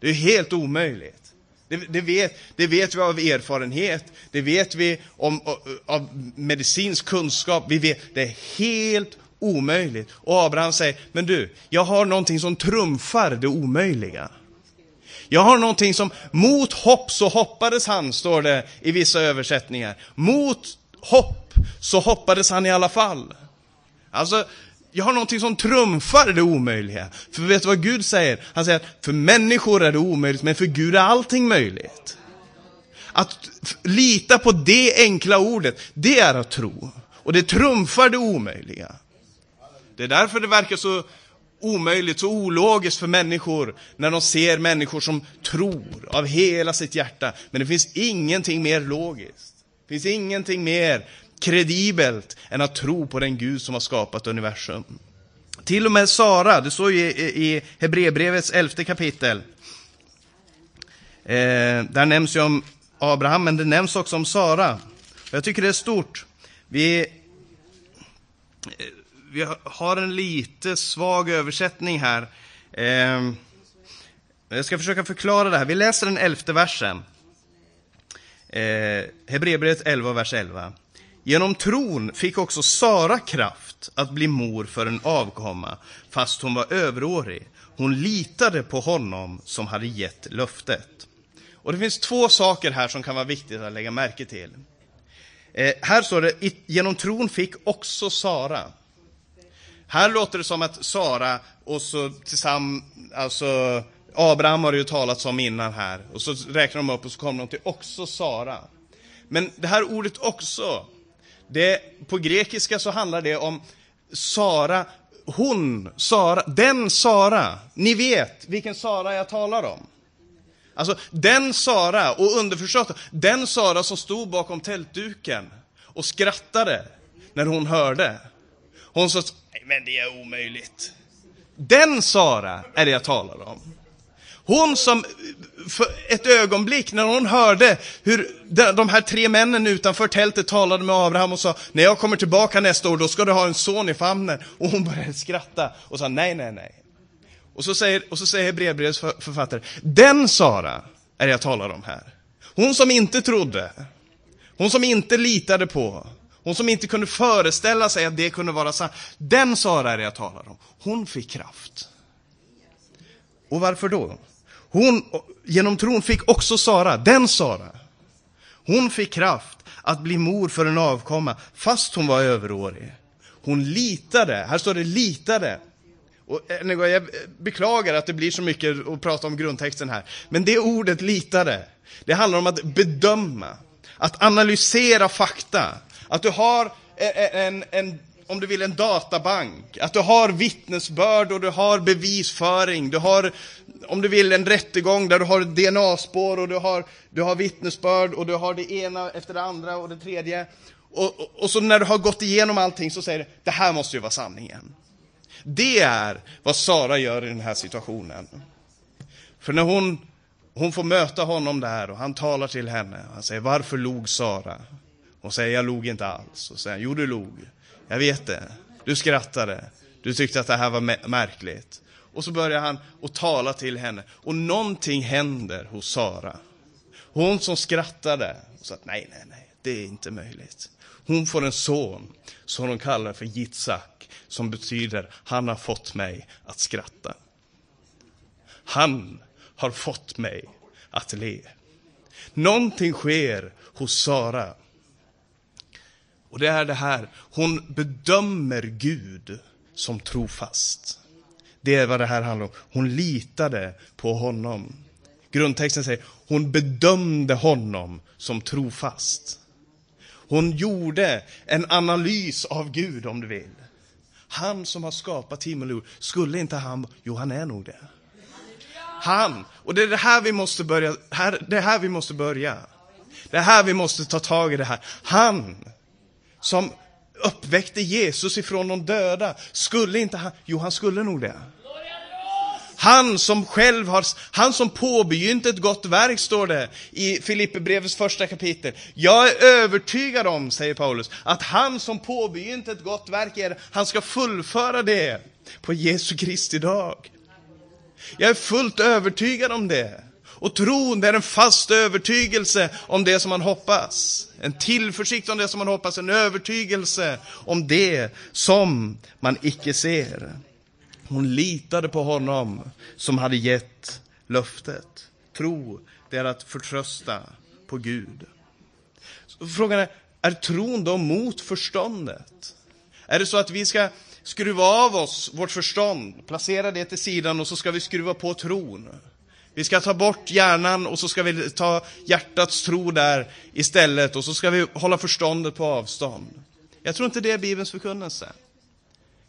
Det är helt omöjligt. Det, det, vet, det vet vi av erfarenhet, det vet vi om, av medicinsk kunskap, vi vet, det är helt omöjligt. Och Abraham säger, men du, jag har någonting som trumfar det omöjliga. Jag har någonting som, mot hopp så hoppades han, står det i vissa översättningar. Mot hopp så hoppades han i alla fall. Alltså, jag har någonting som trumfar det omöjliga. För vet du vad Gud säger? Han säger att för människor är det omöjligt, men för Gud är allting möjligt. Att lita på det enkla ordet, det är att tro. Och det trumfar det omöjliga. Det är därför det verkar så omöjligt, så ologiskt för människor när de ser människor som tror av hela sitt hjärta. Men det finns ingenting mer logiskt. Det finns ingenting mer kredibelt än att tro på den Gud som har skapat universum. Till och med Sara, det står ju i, Hebreerbrevets elfte kapitel. Eh, där nämns ju om Abraham, men det nämns också om Sara. Jag tycker det är stort. Vi, vi har en lite svag översättning här. Eh, jag ska försöka förklara det här. Vi läser den elfte versen. Eh, Hebreerbrevet 11, vers 11. Genom tron fick också Sara kraft att bli mor för en avkomma, fast hon var överårig. Hon litade på honom som hade gett löftet. Och det finns två saker här som kan vara viktigt att lägga märke till. Eh, här står det, genom tron fick också Sara. Här låter det som att Sara och så tillsammans, alltså Abraham har det ju talats om innan här. Och så räknar de upp och så kommer de till också Sara. Men det här ordet också, det, på grekiska så handlar det om Sara, hon, Sara, den Sara. Ni vet vilken Sara jag talar om. Alltså, den Sara, och underförstått, den Sara som stod bakom tältduken och skrattade när hon hörde. Hon sa, men det är omöjligt. Den Sara är det jag talar om. Hon som för ett ögonblick, när hon hörde hur de här tre männen utanför tältet talade med Abraham och sa, när jag kommer tillbaka nästa år, då ska du ha en son i famnen. Och hon började skratta och sa, nej, nej, nej. Och så säger, och så säger brevbrevets författare, den Sara är det jag talar om här. Hon som inte trodde, hon som inte litade på, hon som inte kunde föreställa sig att det kunde vara sant. Den Sara är det jag talar om. Hon fick kraft. Och varför då? Hon, genom tron fick också Sara, den Sara, hon fick kraft att bli mor för en avkomma, fast hon var överårig. Hon litade, här står det litade. Och eh, jag beklagar att det blir så mycket att prata om grundtexten här. Men det ordet litade, det handlar om att bedöma, att analysera fakta. Att du har eh, eh, en, en, om du vill, en databank. Att du har vittnesbörd och du har bevisföring. Du har om du vill, en rättegång där du har DNA-spår och du har, du har vittnesbörd och du har det ena efter det andra och det tredje. Och, och, och så när du har gått igenom allting så säger du, det här måste ju vara sanningen. Det är vad Sara gör i den här situationen. För när hon, hon får möta honom där och han talar till henne, han säger, varför log Sara? Hon säger, jag log inte alls. Och säger, jo du log. Jag vet det. Du skrattade. Du tyckte att det här var märkligt. Och så börjar han att tala till henne. Och någonting händer hos Sara. Hon som skrattade och sa att nej, nej, nej, det är inte möjligt. Hon får en son som hon kallar för Jitsak, som betyder han har fått mig att skratta. Han har fått mig att le. Någonting sker hos Sara. Och det är det här, hon bedömer Gud som trofast. Det är vad det här handlar om. Hon litade på honom. Grundtexten säger, hon bedömde honom som trofast. Hon gjorde en analys av Gud, om du vill. Han som har skapat himmel och jord, skulle inte han, jo han är nog det. Han. Och det är det här vi måste börja, här, det är här vi måste börja. Det är här vi måste ta tag i det här. Han som uppväckte Jesus ifrån de döda, skulle inte han, jo han skulle nog det. Han som själv har, han som påbegynt ett gott verk, står det i Filipperbrevets första kapitel. Jag är övertygad om, säger Paulus, att han som påbegynt ett gott verk, är, han ska fullföra det på Jesu Kristi dag. Jag är fullt övertygad om det. Och tron, det är en fast övertygelse om det som man hoppas. En tillförsikt om det som man hoppas, en övertygelse om det som man icke ser. Hon litade på honom som hade gett löftet. Tro, det är att förtrösta på Gud. Så frågan är, är tron då mot förståndet? Är det så att vi ska skruva av oss vårt förstånd, placera det till sidan och så ska vi skruva på tron? Vi ska ta bort hjärnan och så ska vi ta hjärtats tro där istället och så ska vi hålla förståndet på avstånd. Jag tror inte det är Bibelns förkunnelse.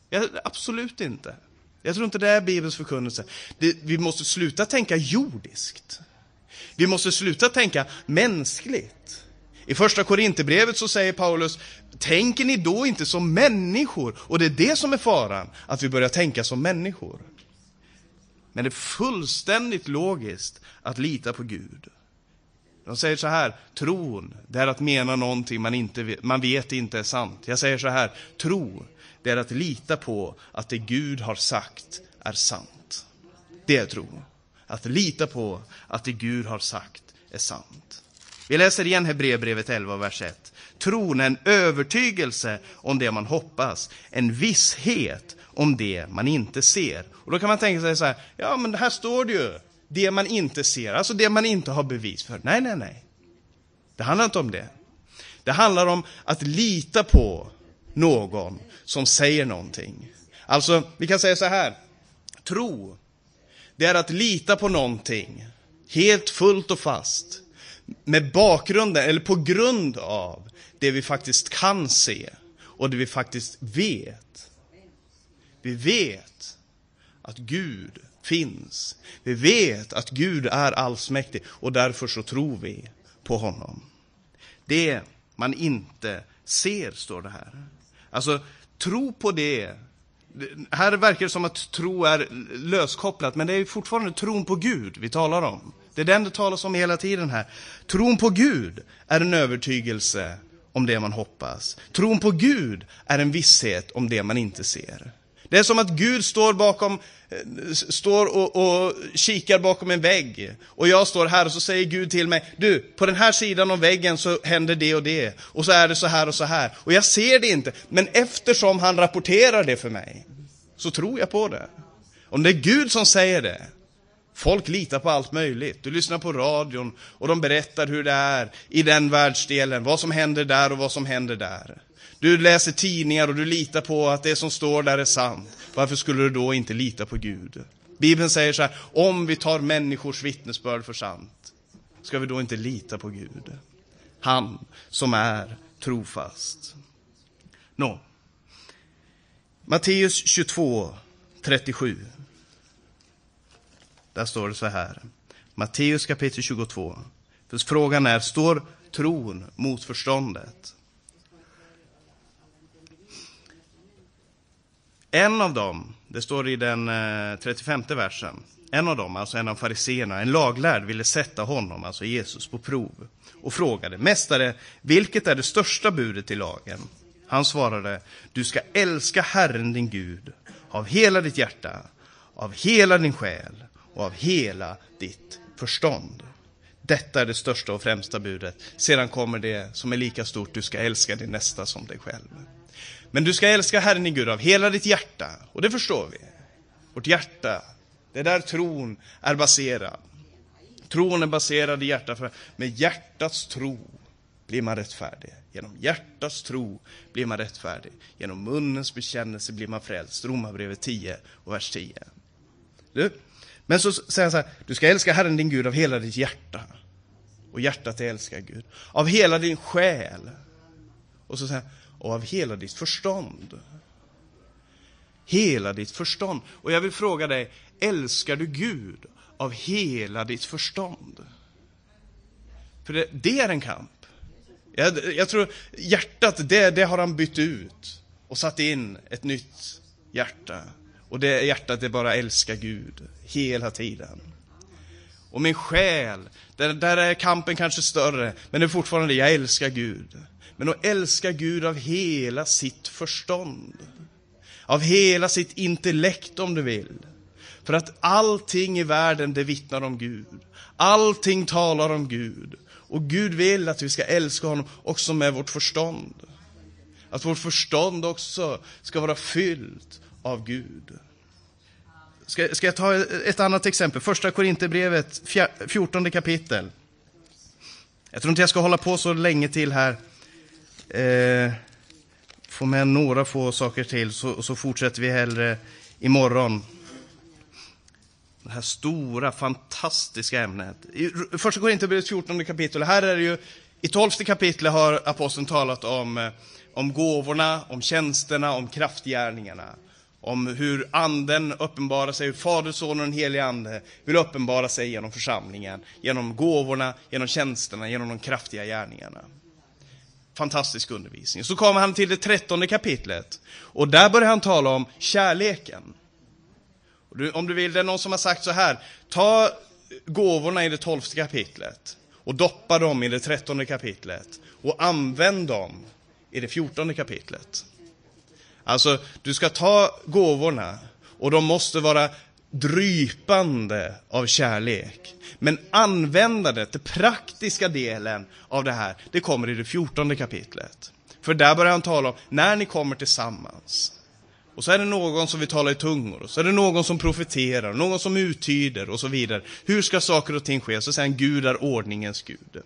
Jag, absolut inte. Jag tror inte det är Bibelns förkunnelse. Det, vi måste sluta tänka jordiskt. Vi måste sluta tänka mänskligt. I första Korinthierbrevet så säger Paulus, tänker ni då inte som människor? Och det är det som är faran, att vi börjar tänka som människor. Men det är fullständigt logiskt att lita på Gud. De säger så här, tron, det är att mena någonting man, inte vet, man vet inte är sant. Jag säger så här, tro, det är att lita på att det Gud har sagt är sant. Det är tro. Att lita på att det Gud har sagt är sant. Vi läser igen Hebreerbrevet 11, vers 1. Tron är en övertygelse om det man hoppas, en visshet om det man inte ser. Och då kan man tänka sig så här, ja men här står det ju, det man inte ser, alltså det man inte har bevis för. Nej, nej, nej. Det handlar inte om det. Det handlar om att lita på någon som säger någonting. Alltså, vi kan säga så här, tro, det är att lita på någonting, helt fullt och fast, med bakgrunden, eller på grund av det vi faktiskt kan se och det vi faktiskt vet. Vi vet att Gud finns. Vi vet att Gud är allsmäktig och därför så tror vi på honom. Det man inte ser, står det här. Alltså, tro på det. Här verkar det som att tro är löskopplat, men det är fortfarande tron på Gud vi talar om. Det är den det talas om hela tiden här. Tron på Gud är en övertygelse om det man hoppas. Tron på Gud är en visshet om det man inte ser. Det är som att Gud står bakom, eh, står och, och, kikar bakom en vägg. Och jag står här och så säger Gud till mig, du, på den här sidan av väggen så händer det och det. Och så är det så här och så här. Och jag ser det inte, men eftersom han rapporterar det för mig, så tror jag på det. Om det är Gud som säger det, Folk litar på allt möjligt. Du lyssnar på radion och de berättar hur det är i den världsdelen, vad som händer där och vad som händer där. Du läser tidningar och du litar på att det som står där är sant. Varför skulle du då inte lita på Gud? Bibeln säger så här, om vi tar människors vittnesbörd för sant, ska vi då inte lita på Gud? Han som är trofast. Nå. Matteus 22, 37. Där står det så här. Matteus kapitel 22. För frågan är, står tron mot förståndet? En av dem, det står i den eh, 35 versen, en av dem, alltså en av fariseerna, en laglärd, ville sätta honom, alltså Jesus, på prov och frågade, Mästare, vilket är det största budet i lagen? Han svarade, du ska älska Herren din Gud av hela ditt hjärta, av hela din själ och av hela ditt förstånd. Detta är det största och främsta budet. Sedan kommer det som är lika stort, du ska älska din nästa som dig själv. Men du ska älska Herren din Gud av hela ditt hjärta, och det förstår vi. Vårt hjärta, det är där tron är baserad. Tron är baserad i hjärtat, för med hjärtats tro blir man rättfärdig. Genom hjärtats tro blir man rättfärdig. Genom munnens bekännelse blir man frälst. Romarbrevet 10 och vers 10. Du, men så säger han så här, du ska älska Herren din Gud av hela ditt hjärta. Och hjärtat älskar Gud. Av hela din själ. Och så säger han, och av hela ditt förstånd. Hela ditt förstånd. Och jag vill fråga dig, älskar du Gud av hela ditt förstånd. För det, det är en kamp. Jag, jag tror hjärtat, det, det har han bytt ut och satt in ett nytt hjärta. Och det hjärtat, det bara älskar Gud hela tiden. Och min själ, där, där är kampen kanske större, men det är fortfarande, jag älskar Gud. Men att älska Gud av hela sitt förstånd. Av hela sitt intellekt om du vill. För att allting i världen, det vittnar om Gud. Allting talar om Gud. Och Gud vill att vi ska älska honom också med vårt förstånd. Att vårt förstånd också ska vara fyllt av Gud. Ska, ska jag ta ett annat exempel? Första Korinthierbrevet, 14 kapitel. Jag tror inte jag ska hålla på så länge till här. Eh, få med några få saker till, så, så fortsätter vi hellre imorgon. Det här stora, fantastiska ämnet. I första Korinthierbrevet 14 kapitel, här är det ju, i 12 kapitlet har aposteln talat om, eh, om gåvorna, om tjänsterna, om kraftgärningarna om hur anden uppenbarar sig, hur Fader, Son och den helige Ande vill uppenbara sig genom församlingen, genom gåvorna, genom tjänsterna, genom de kraftiga gärningarna. Fantastisk undervisning. Så kommer han till det trettonde kapitlet, och där börjar han tala om kärleken. Om du vill, det är någon som har sagt så här, ta gåvorna i det tolfte kapitlet och doppa dem i det trettonde kapitlet och använd dem i det fjortonde kapitlet. Alltså, du ska ta gåvorna och de måste vara drypande av kärlek. Men användandet, den praktiska delen av det här, det kommer i det fjortonde kapitlet. För där börjar han tala om när ni kommer tillsammans. Och så är det någon som vill tala i tungor, och så är det någon som profeterar, någon som uttyder och så vidare. Hur ska saker och ting ske? Så säger han, Gud är ordningens Gud.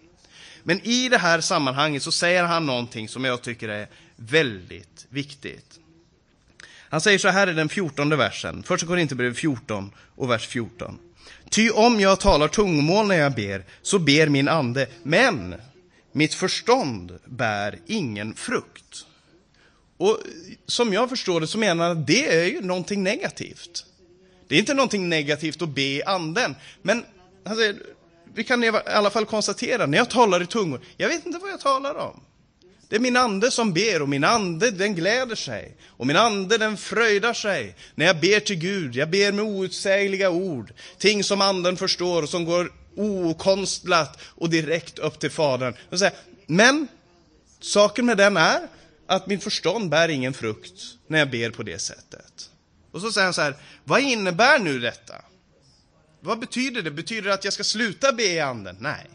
Men i det här sammanhanget så säger han någonting som jag tycker är väldigt viktigt. Han säger så här i den fjortonde versen, första Korinthierbrevet 14 och vers 14. Ty om jag talar tungomål när jag ber, så ber min ande, men mitt förstånd bär ingen frukt. Och som jag förstår det så menar han att det är ju någonting negativt. Det är inte någonting negativt att be i anden, men han säger, vi kan i alla fall konstatera, när jag talar i tungor, jag vet inte vad jag talar om. Det är min ande som ber och min ande den gläder sig. Och min ande den fröjdar sig när jag ber till Gud. Jag ber med outsägliga ord. Ting som anden förstår och som går okonstlat och direkt upp till Fadern. Men saken med den är att min förstånd bär ingen frukt när jag ber på det sättet. Och så säger han så här, vad innebär nu detta? Vad betyder det? Betyder det att jag ska sluta be i anden? Nej.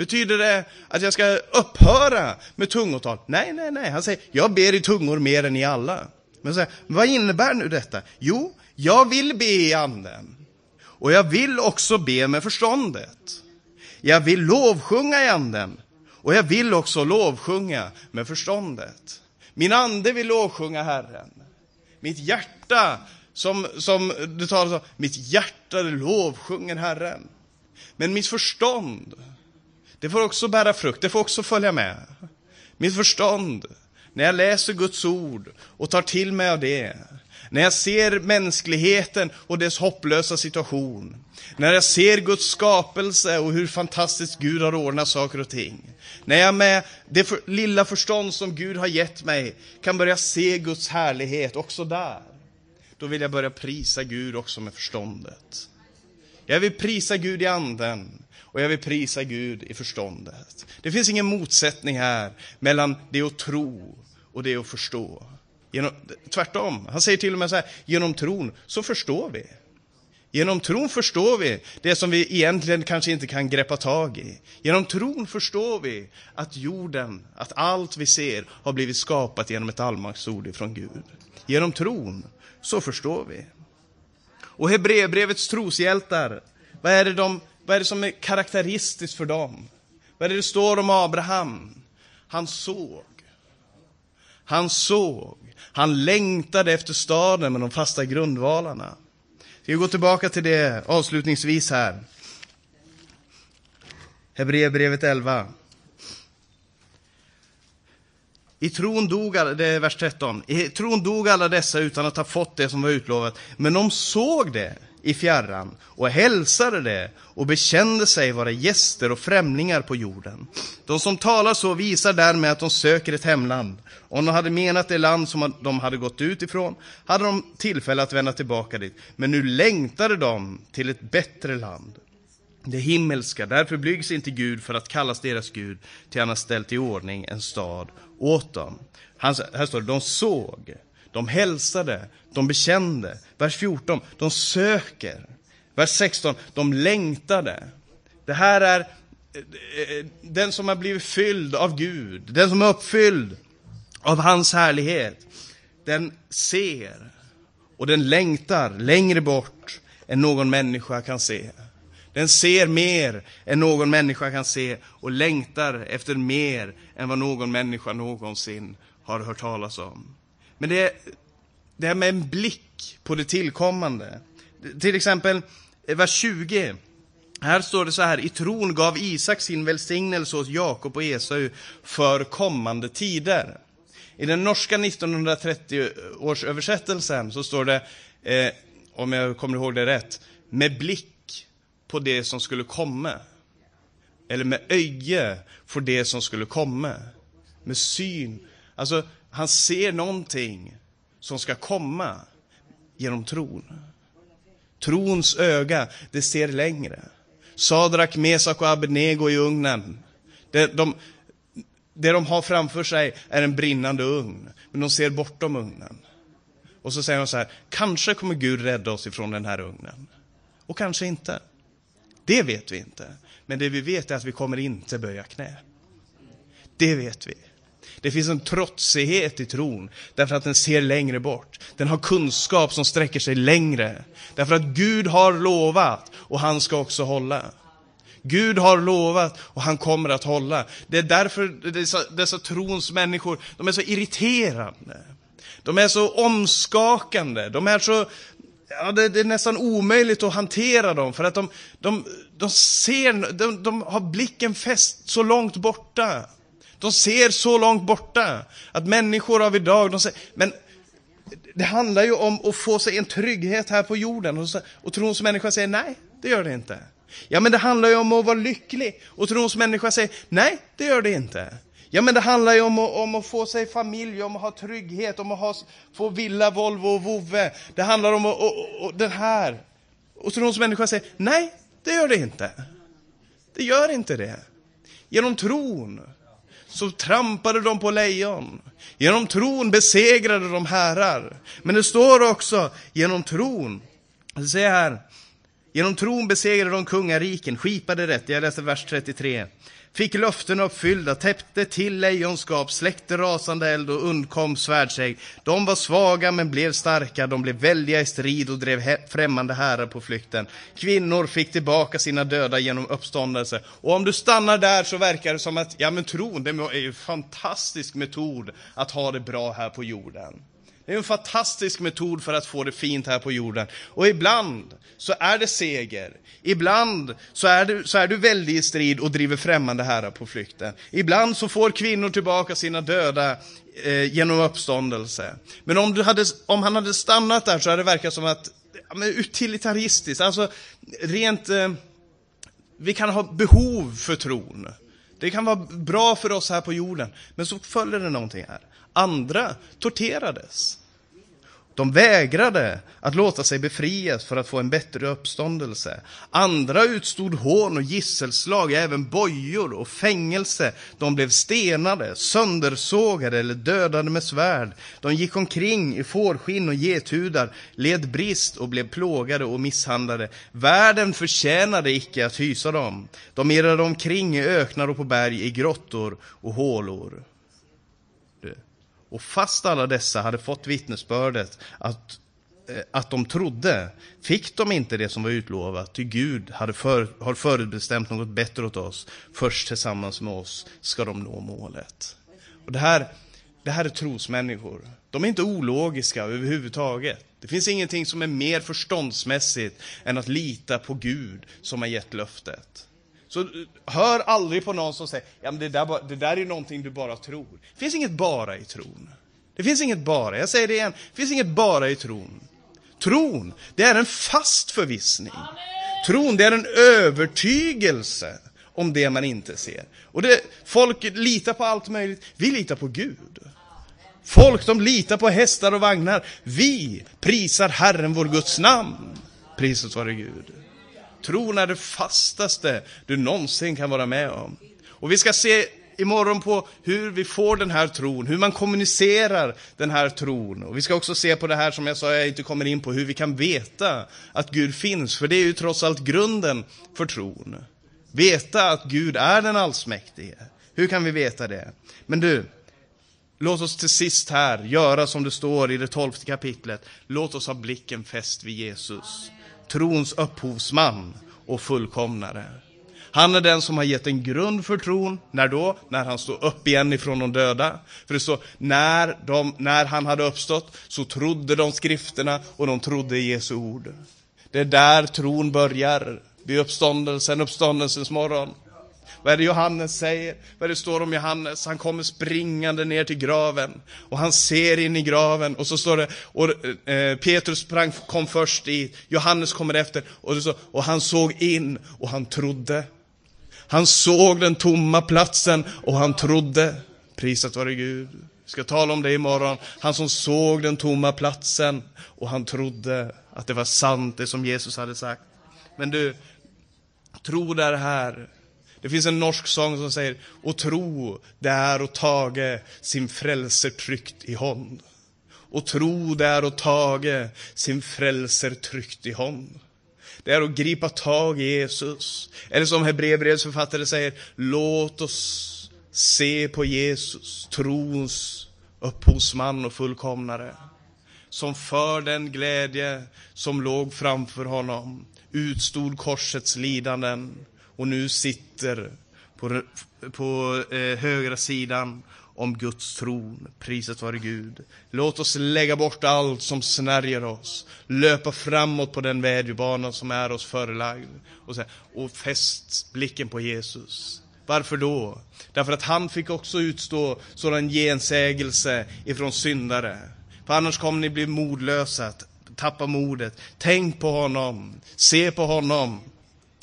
Betyder det att jag ska upphöra med tungotal? Nej, nej, nej. Han säger, jag ber i tungor mer än ni alla. Men säger, vad innebär nu detta? Jo, jag vill be i anden. Och jag vill också be med förståndet. Jag vill lovsjunga i anden. Och jag vill också lovsjunga med förståndet. Min ande vill lovsjunga Herren. Mitt hjärta, som, som det talas om, mitt hjärta lovsjunger Herren. Men mitt förstånd, det får också bära frukt, det får också följa med. Mitt förstånd, när jag läser Guds ord och tar till mig av det, när jag ser mänskligheten och dess hopplösa situation, när jag ser Guds skapelse och hur fantastiskt Gud har ordnat saker och ting, när jag med det för, lilla förstånd som Gud har gett mig kan börja se Guds härlighet också där, då vill jag börja prisa Gud också med förståndet. Jag vill prisa Gud i anden. Och jag vill prisa Gud i förståndet. Det finns ingen motsättning här mellan det att tro och det att förstå. Genom, tvärtom, han säger till och med så här, genom tron så förstår vi. Genom tron förstår vi det som vi egentligen kanske inte kan greppa tag i. Genom tron förstår vi att jorden, att allt vi ser har blivit skapat genom ett allmaktsord ifrån Gud. Genom tron så förstår vi. Och Hebreerbrevets troshjältar, vad är det de vad är det som är karaktäristiskt för dem? Vad är det det står om Abraham? Han såg. Han såg. Han längtade efter staden med de fasta grundvalarna. Vi går tillbaka till det avslutningsvis här. Hebreerbrevet 11. I tron dog alla, det är vers 13. I tron dog alla dessa utan att ha fått det som var utlovat. Men de såg det i fjärran och hälsade det och bekände sig vara gäster och främlingar på jorden. De som talar så visar därmed att de söker ett hemland. Om de hade menat det land som de hade gått ut ifrån hade de tillfälle att vända tillbaka dit. Men nu längtade de till ett bättre land. Det himmelska, därför blygs inte Gud för att kallas deras Gud, till han har ställt i ordning en stad åt dem. Han, här står det, de såg, de hälsade, de bekände. Vers 14, de söker. Vers 16, de längtade. Det här är eh, eh, den som har blivit fylld av Gud, den som är uppfylld av hans härlighet. Den ser och den längtar längre bort än någon människa kan se. Den ser mer än någon människa kan se och längtar efter mer än vad någon människa någonsin har hört talas om. Men det är det här med en blick på det tillkommande. Till exempel eh, vers 20. Här står det så här, i tron gav Isak sin välsignelse åt Jakob och Esau för kommande tider. I den norska 1930-årsöversättelsen så står det, eh, om jag kommer ihåg det rätt, med blick på det som skulle komma. Eller med öje för det som skulle komma. Med syn. Alltså, han ser någonting som ska komma genom tron. Trons öga, det ser längre. Sadrak, Mesak och Abednego i ugnen. Det de, det de har framför sig är en brinnande ugn, men de ser bortom ugnen. Och så säger de så här, kanske kommer Gud rädda oss ifrån den här ugnen. Och kanske inte. Det vet vi inte. Men det vi vet är att vi kommer inte böja knä. Det vet vi. Det finns en trotsighet i tron, därför att den ser längre bort. Den har kunskap som sträcker sig längre. Därför att Gud har lovat, och han ska också hålla. Gud har lovat och han kommer att hålla. Det är därför dessa, dessa trons människor, de är så irriterande. De är så omskakande, de är så Ja, det, det, är nästan omöjligt att hantera dem, för att de, de, de ser, de, de har blicken fäst så långt borta. De ser så långt borta. Att människor av idag, de säger, men det handlar ju om att få sig en trygghet här på jorden. Och, så, och trons människa säger nej, det gör det inte. Ja, men det handlar ju om att vara lycklig. Och trons människa säger nej, det gör det inte. Ja, men det handlar ju om att, om att få sig familj, om att ha trygghet, om att ha, få villa, Volvo och vovve. Det handlar om att, och, och, och den här. Och trons människa säger nej, det gör det inte. Det gör inte det. Genom tron så trampade de på lejon. Genom tron besegrade de herrar. Men det står också, genom tron, se här, genom tron besegrade de kungariken, skipade rätt, jag läser vers 33 fick löften uppfyllda, täppte till lejonskap, släckte rasande eld och undkom svärdsägg. De var svaga men blev starka, de blev väldiga i strid och drev främmande herrar på flykten. Kvinnor fick tillbaka sina döda genom uppståndelse. Och om du stannar där så verkar det som att, ja men tron, det är ju en fantastisk metod att ha det bra här på jorden. Det är en fantastisk metod för att få det fint här på jorden. Och ibland så är det seger. Ibland så är du, så är du väldigt i strid och driver främmande herrar på flykten. Ibland så får kvinnor tillbaka sina döda eh, genom uppståndelse. Men om, du hade, om han hade stannat där så hade det verkat som att, ja, utilitaristiskt, alltså rent, eh, vi kan ha behov för tron. Det kan vara bra för oss här på jorden. Men så följer det någonting här. Andra torterades. De vägrade att låta sig befrias för att få en bättre uppståndelse. Andra utstod hån och gisselslag, även bojor och fängelse. De blev stenade, söndersågade eller dödade med svärd. De gick omkring i fårskinn och gethudar, led brist och blev plågade och misshandlade. Världen förtjänade icke att hysa dem. De irrade omkring i öknar och på berg, i grottor och hålor. Och fast alla dessa hade fått vittnesbördet att, eh, att de trodde, fick de inte det som var utlovat, ty Gud hade för, har förutbestämt något bättre åt oss. Först tillsammans med oss ska de nå målet. Och det här, det här är trosmänniskor. De är inte ologiska överhuvudtaget. Det finns ingenting som är mer förståndsmässigt än att lita på Gud som har gett löftet. Så eh, hör aldrig på någon som säger, ja men det där, det där är någonting du bara tror. Det finns inget bara i tron. Det finns inget bara, jag säger det igen, det finns inget bara i tron. Tron, det är en fast förvissning. Tron, det är en övertygelse om det man inte ser. Och det, folk litar på allt möjligt. Vi litar på Gud. Folk, de litar på hästar och vagnar. Vi prisar Herren, vår Guds namn. Priset vare Gud. Tron är det fastaste du någonsin kan vara med om. Och vi ska se imorgon på hur vi får den här tron, hur man kommunicerar den här tron. Och vi ska också se på det här som jag sa, jag inte kommer in på, hur vi kan veta att Gud finns. För det är ju trots allt grunden för tron. Veta att Gud är den allsmäktige. Hur kan vi veta det? Men du, låt oss till sist här göra som det står i det tolfte kapitlet. Låt oss ha blicken fäst vid Jesus, trons upphovsman och fullkomnare. Han är den som har gett en grund för tron. När då? När han stod upp igen ifrån de döda. För det står, när, de, när han hade uppstått så trodde de skrifterna och de trodde Jesu ord. Det är där tron börjar vid uppståndelsen, uppståndelsens morgon. Vad är det Johannes säger? Vad är det står om Johannes? Han kommer springande ner till graven och han ser in i graven och så står det, och eh, Petrus sprang, kom först dit, Johannes kommer efter och, det och han såg in och han trodde. Han såg den tomma platsen och han trodde. Prisat vare Gud. Vi ska tala om det imorgon. Han som såg den tomma platsen och han trodde att det var sant det som Jesus hade sagt. Men du, Tro det här. Det finns en norsk sång som säger Och tro det är att tage sin frälser tryckt i hånd. Och tro det är att tage sin frälser tryckt i hånd. Det är att gripa tag i Jesus. Eller som Hebreerbrevets författare säger, låt oss se på Jesus, trons upphovsman och fullkomnare. Som för den glädje som låg framför honom utstod korsets lidanden och nu sitter på, på eh, högra sidan om Guds tron. Priset vare Gud. Låt oss lägga bort allt som snärjer oss, löpa framåt på den vädjebana som är oss förelagd och, säga, och fäst blicken på Jesus. Varför då? Därför att han fick också utstå sådan gensägelse ifrån syndare. För annars kommer ni bli modlösa, tappa modet. Tänk på honom, se på honom.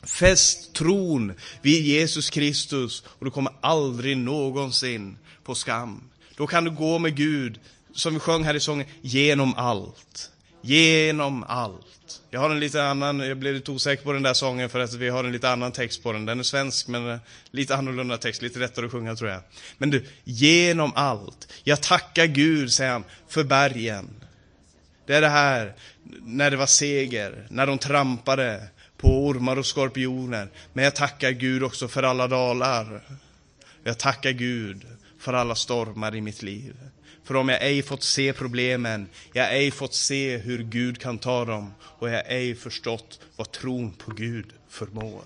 Fäst tron vid Jesus Kristus och du kommer aldrig någonsin på skam. Då kan du gå med Gud, som vi sjöng här i sången, genom allt. Genom allt. Jag har en lite annan, jag blev lite osäker på den där sången för att vi har en lite annan text på den. Den är svensk men eh, lite annorlunda text, lite lättare att sjunga tror jag. Men du, genom allt. Jag tackar Gud, säger han, för bergen. Det är det här, när det var seger, när de trampade på ormar och skorpioner. Men jag tackar Gud också för alla dalar. Jag tackar Gud för alla stormar i mitt liv. För om jag ej fått se problemen, jag ej fått se hur Gud kan ta dem och jag ej förstått vad tron på Gud förmår.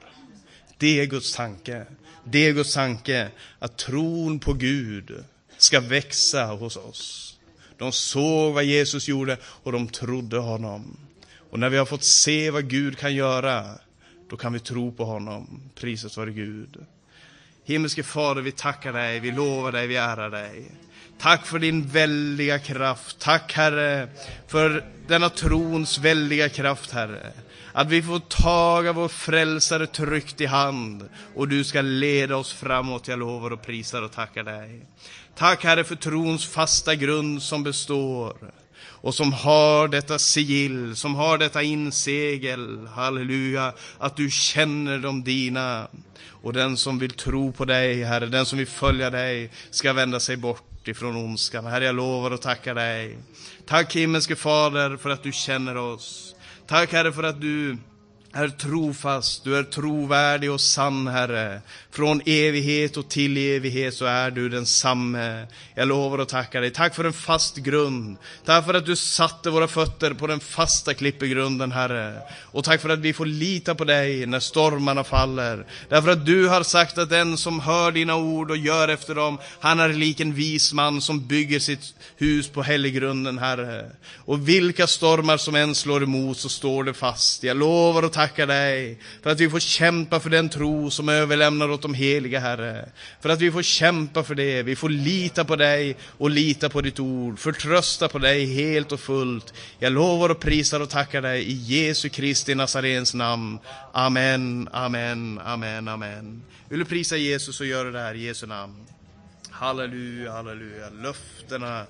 Det är Guds tanke. Det är Guds tanke att tron på Gud ska växa hos oss. De såg vad Jesus gjorde och de trodde honom. Och när vi har fått se vad Gud kan göra, då kan vi tro på honom. Priset vare Gud. Himmelske Fader, vi tackar dig, vi lovar dig, vi ärar dig. Tack för din väldiga kraft. Tack Herre för denna trons väldiga kraft Herre. Att vi får taga vår frälsare tryggt i hand och du ska leda oss framåt. Jag lovar och prisar och tackar dig. Tack Herre för trons fasta grund som består och som har detta sigill, som har detta insegel, halleluja, att du känner de dina. Och den som vill tro på dig, Herre, den som vill följa dig, ska vända sig bort ifrån ondskan. Herre, jag lovar och tackar dig. Tack himmelske Fader för att du känner oss. Tack Herre för att du är trofast, du är trovärdig och sann, Herre. Från evighet och till evighet så är du densamme. Jag lovar och tackar dig. Tack för en fast grund. Tack för att du satte våra fötter på den fasta klippegrunden, Herre. Och tack för att vi får lita på dig när stormarna faller. Därför att du har sagt att den som hör dina ord och gör efter dem, han är lik en vis man som bygger sitt hus på helggrunden, Herre. Och vilka stormar som än slår emot så står det fast. Jag lovar och tackar tackar dig för att vi får kämpa för den tro som överlämnar åt de heliga, Herre. För att vi får kämpa för det. Vi får lita på dig och lita på ditt ord. Förtrösta på dig helt och fullt. Jag lovar och prisar och tackar dig i Jesu Kristi Nazarens namn. Amen, amen, amen, amen. Vill du prisa Jesus så gör det här i Jesu namn. Halleluja, halleluja. Löftena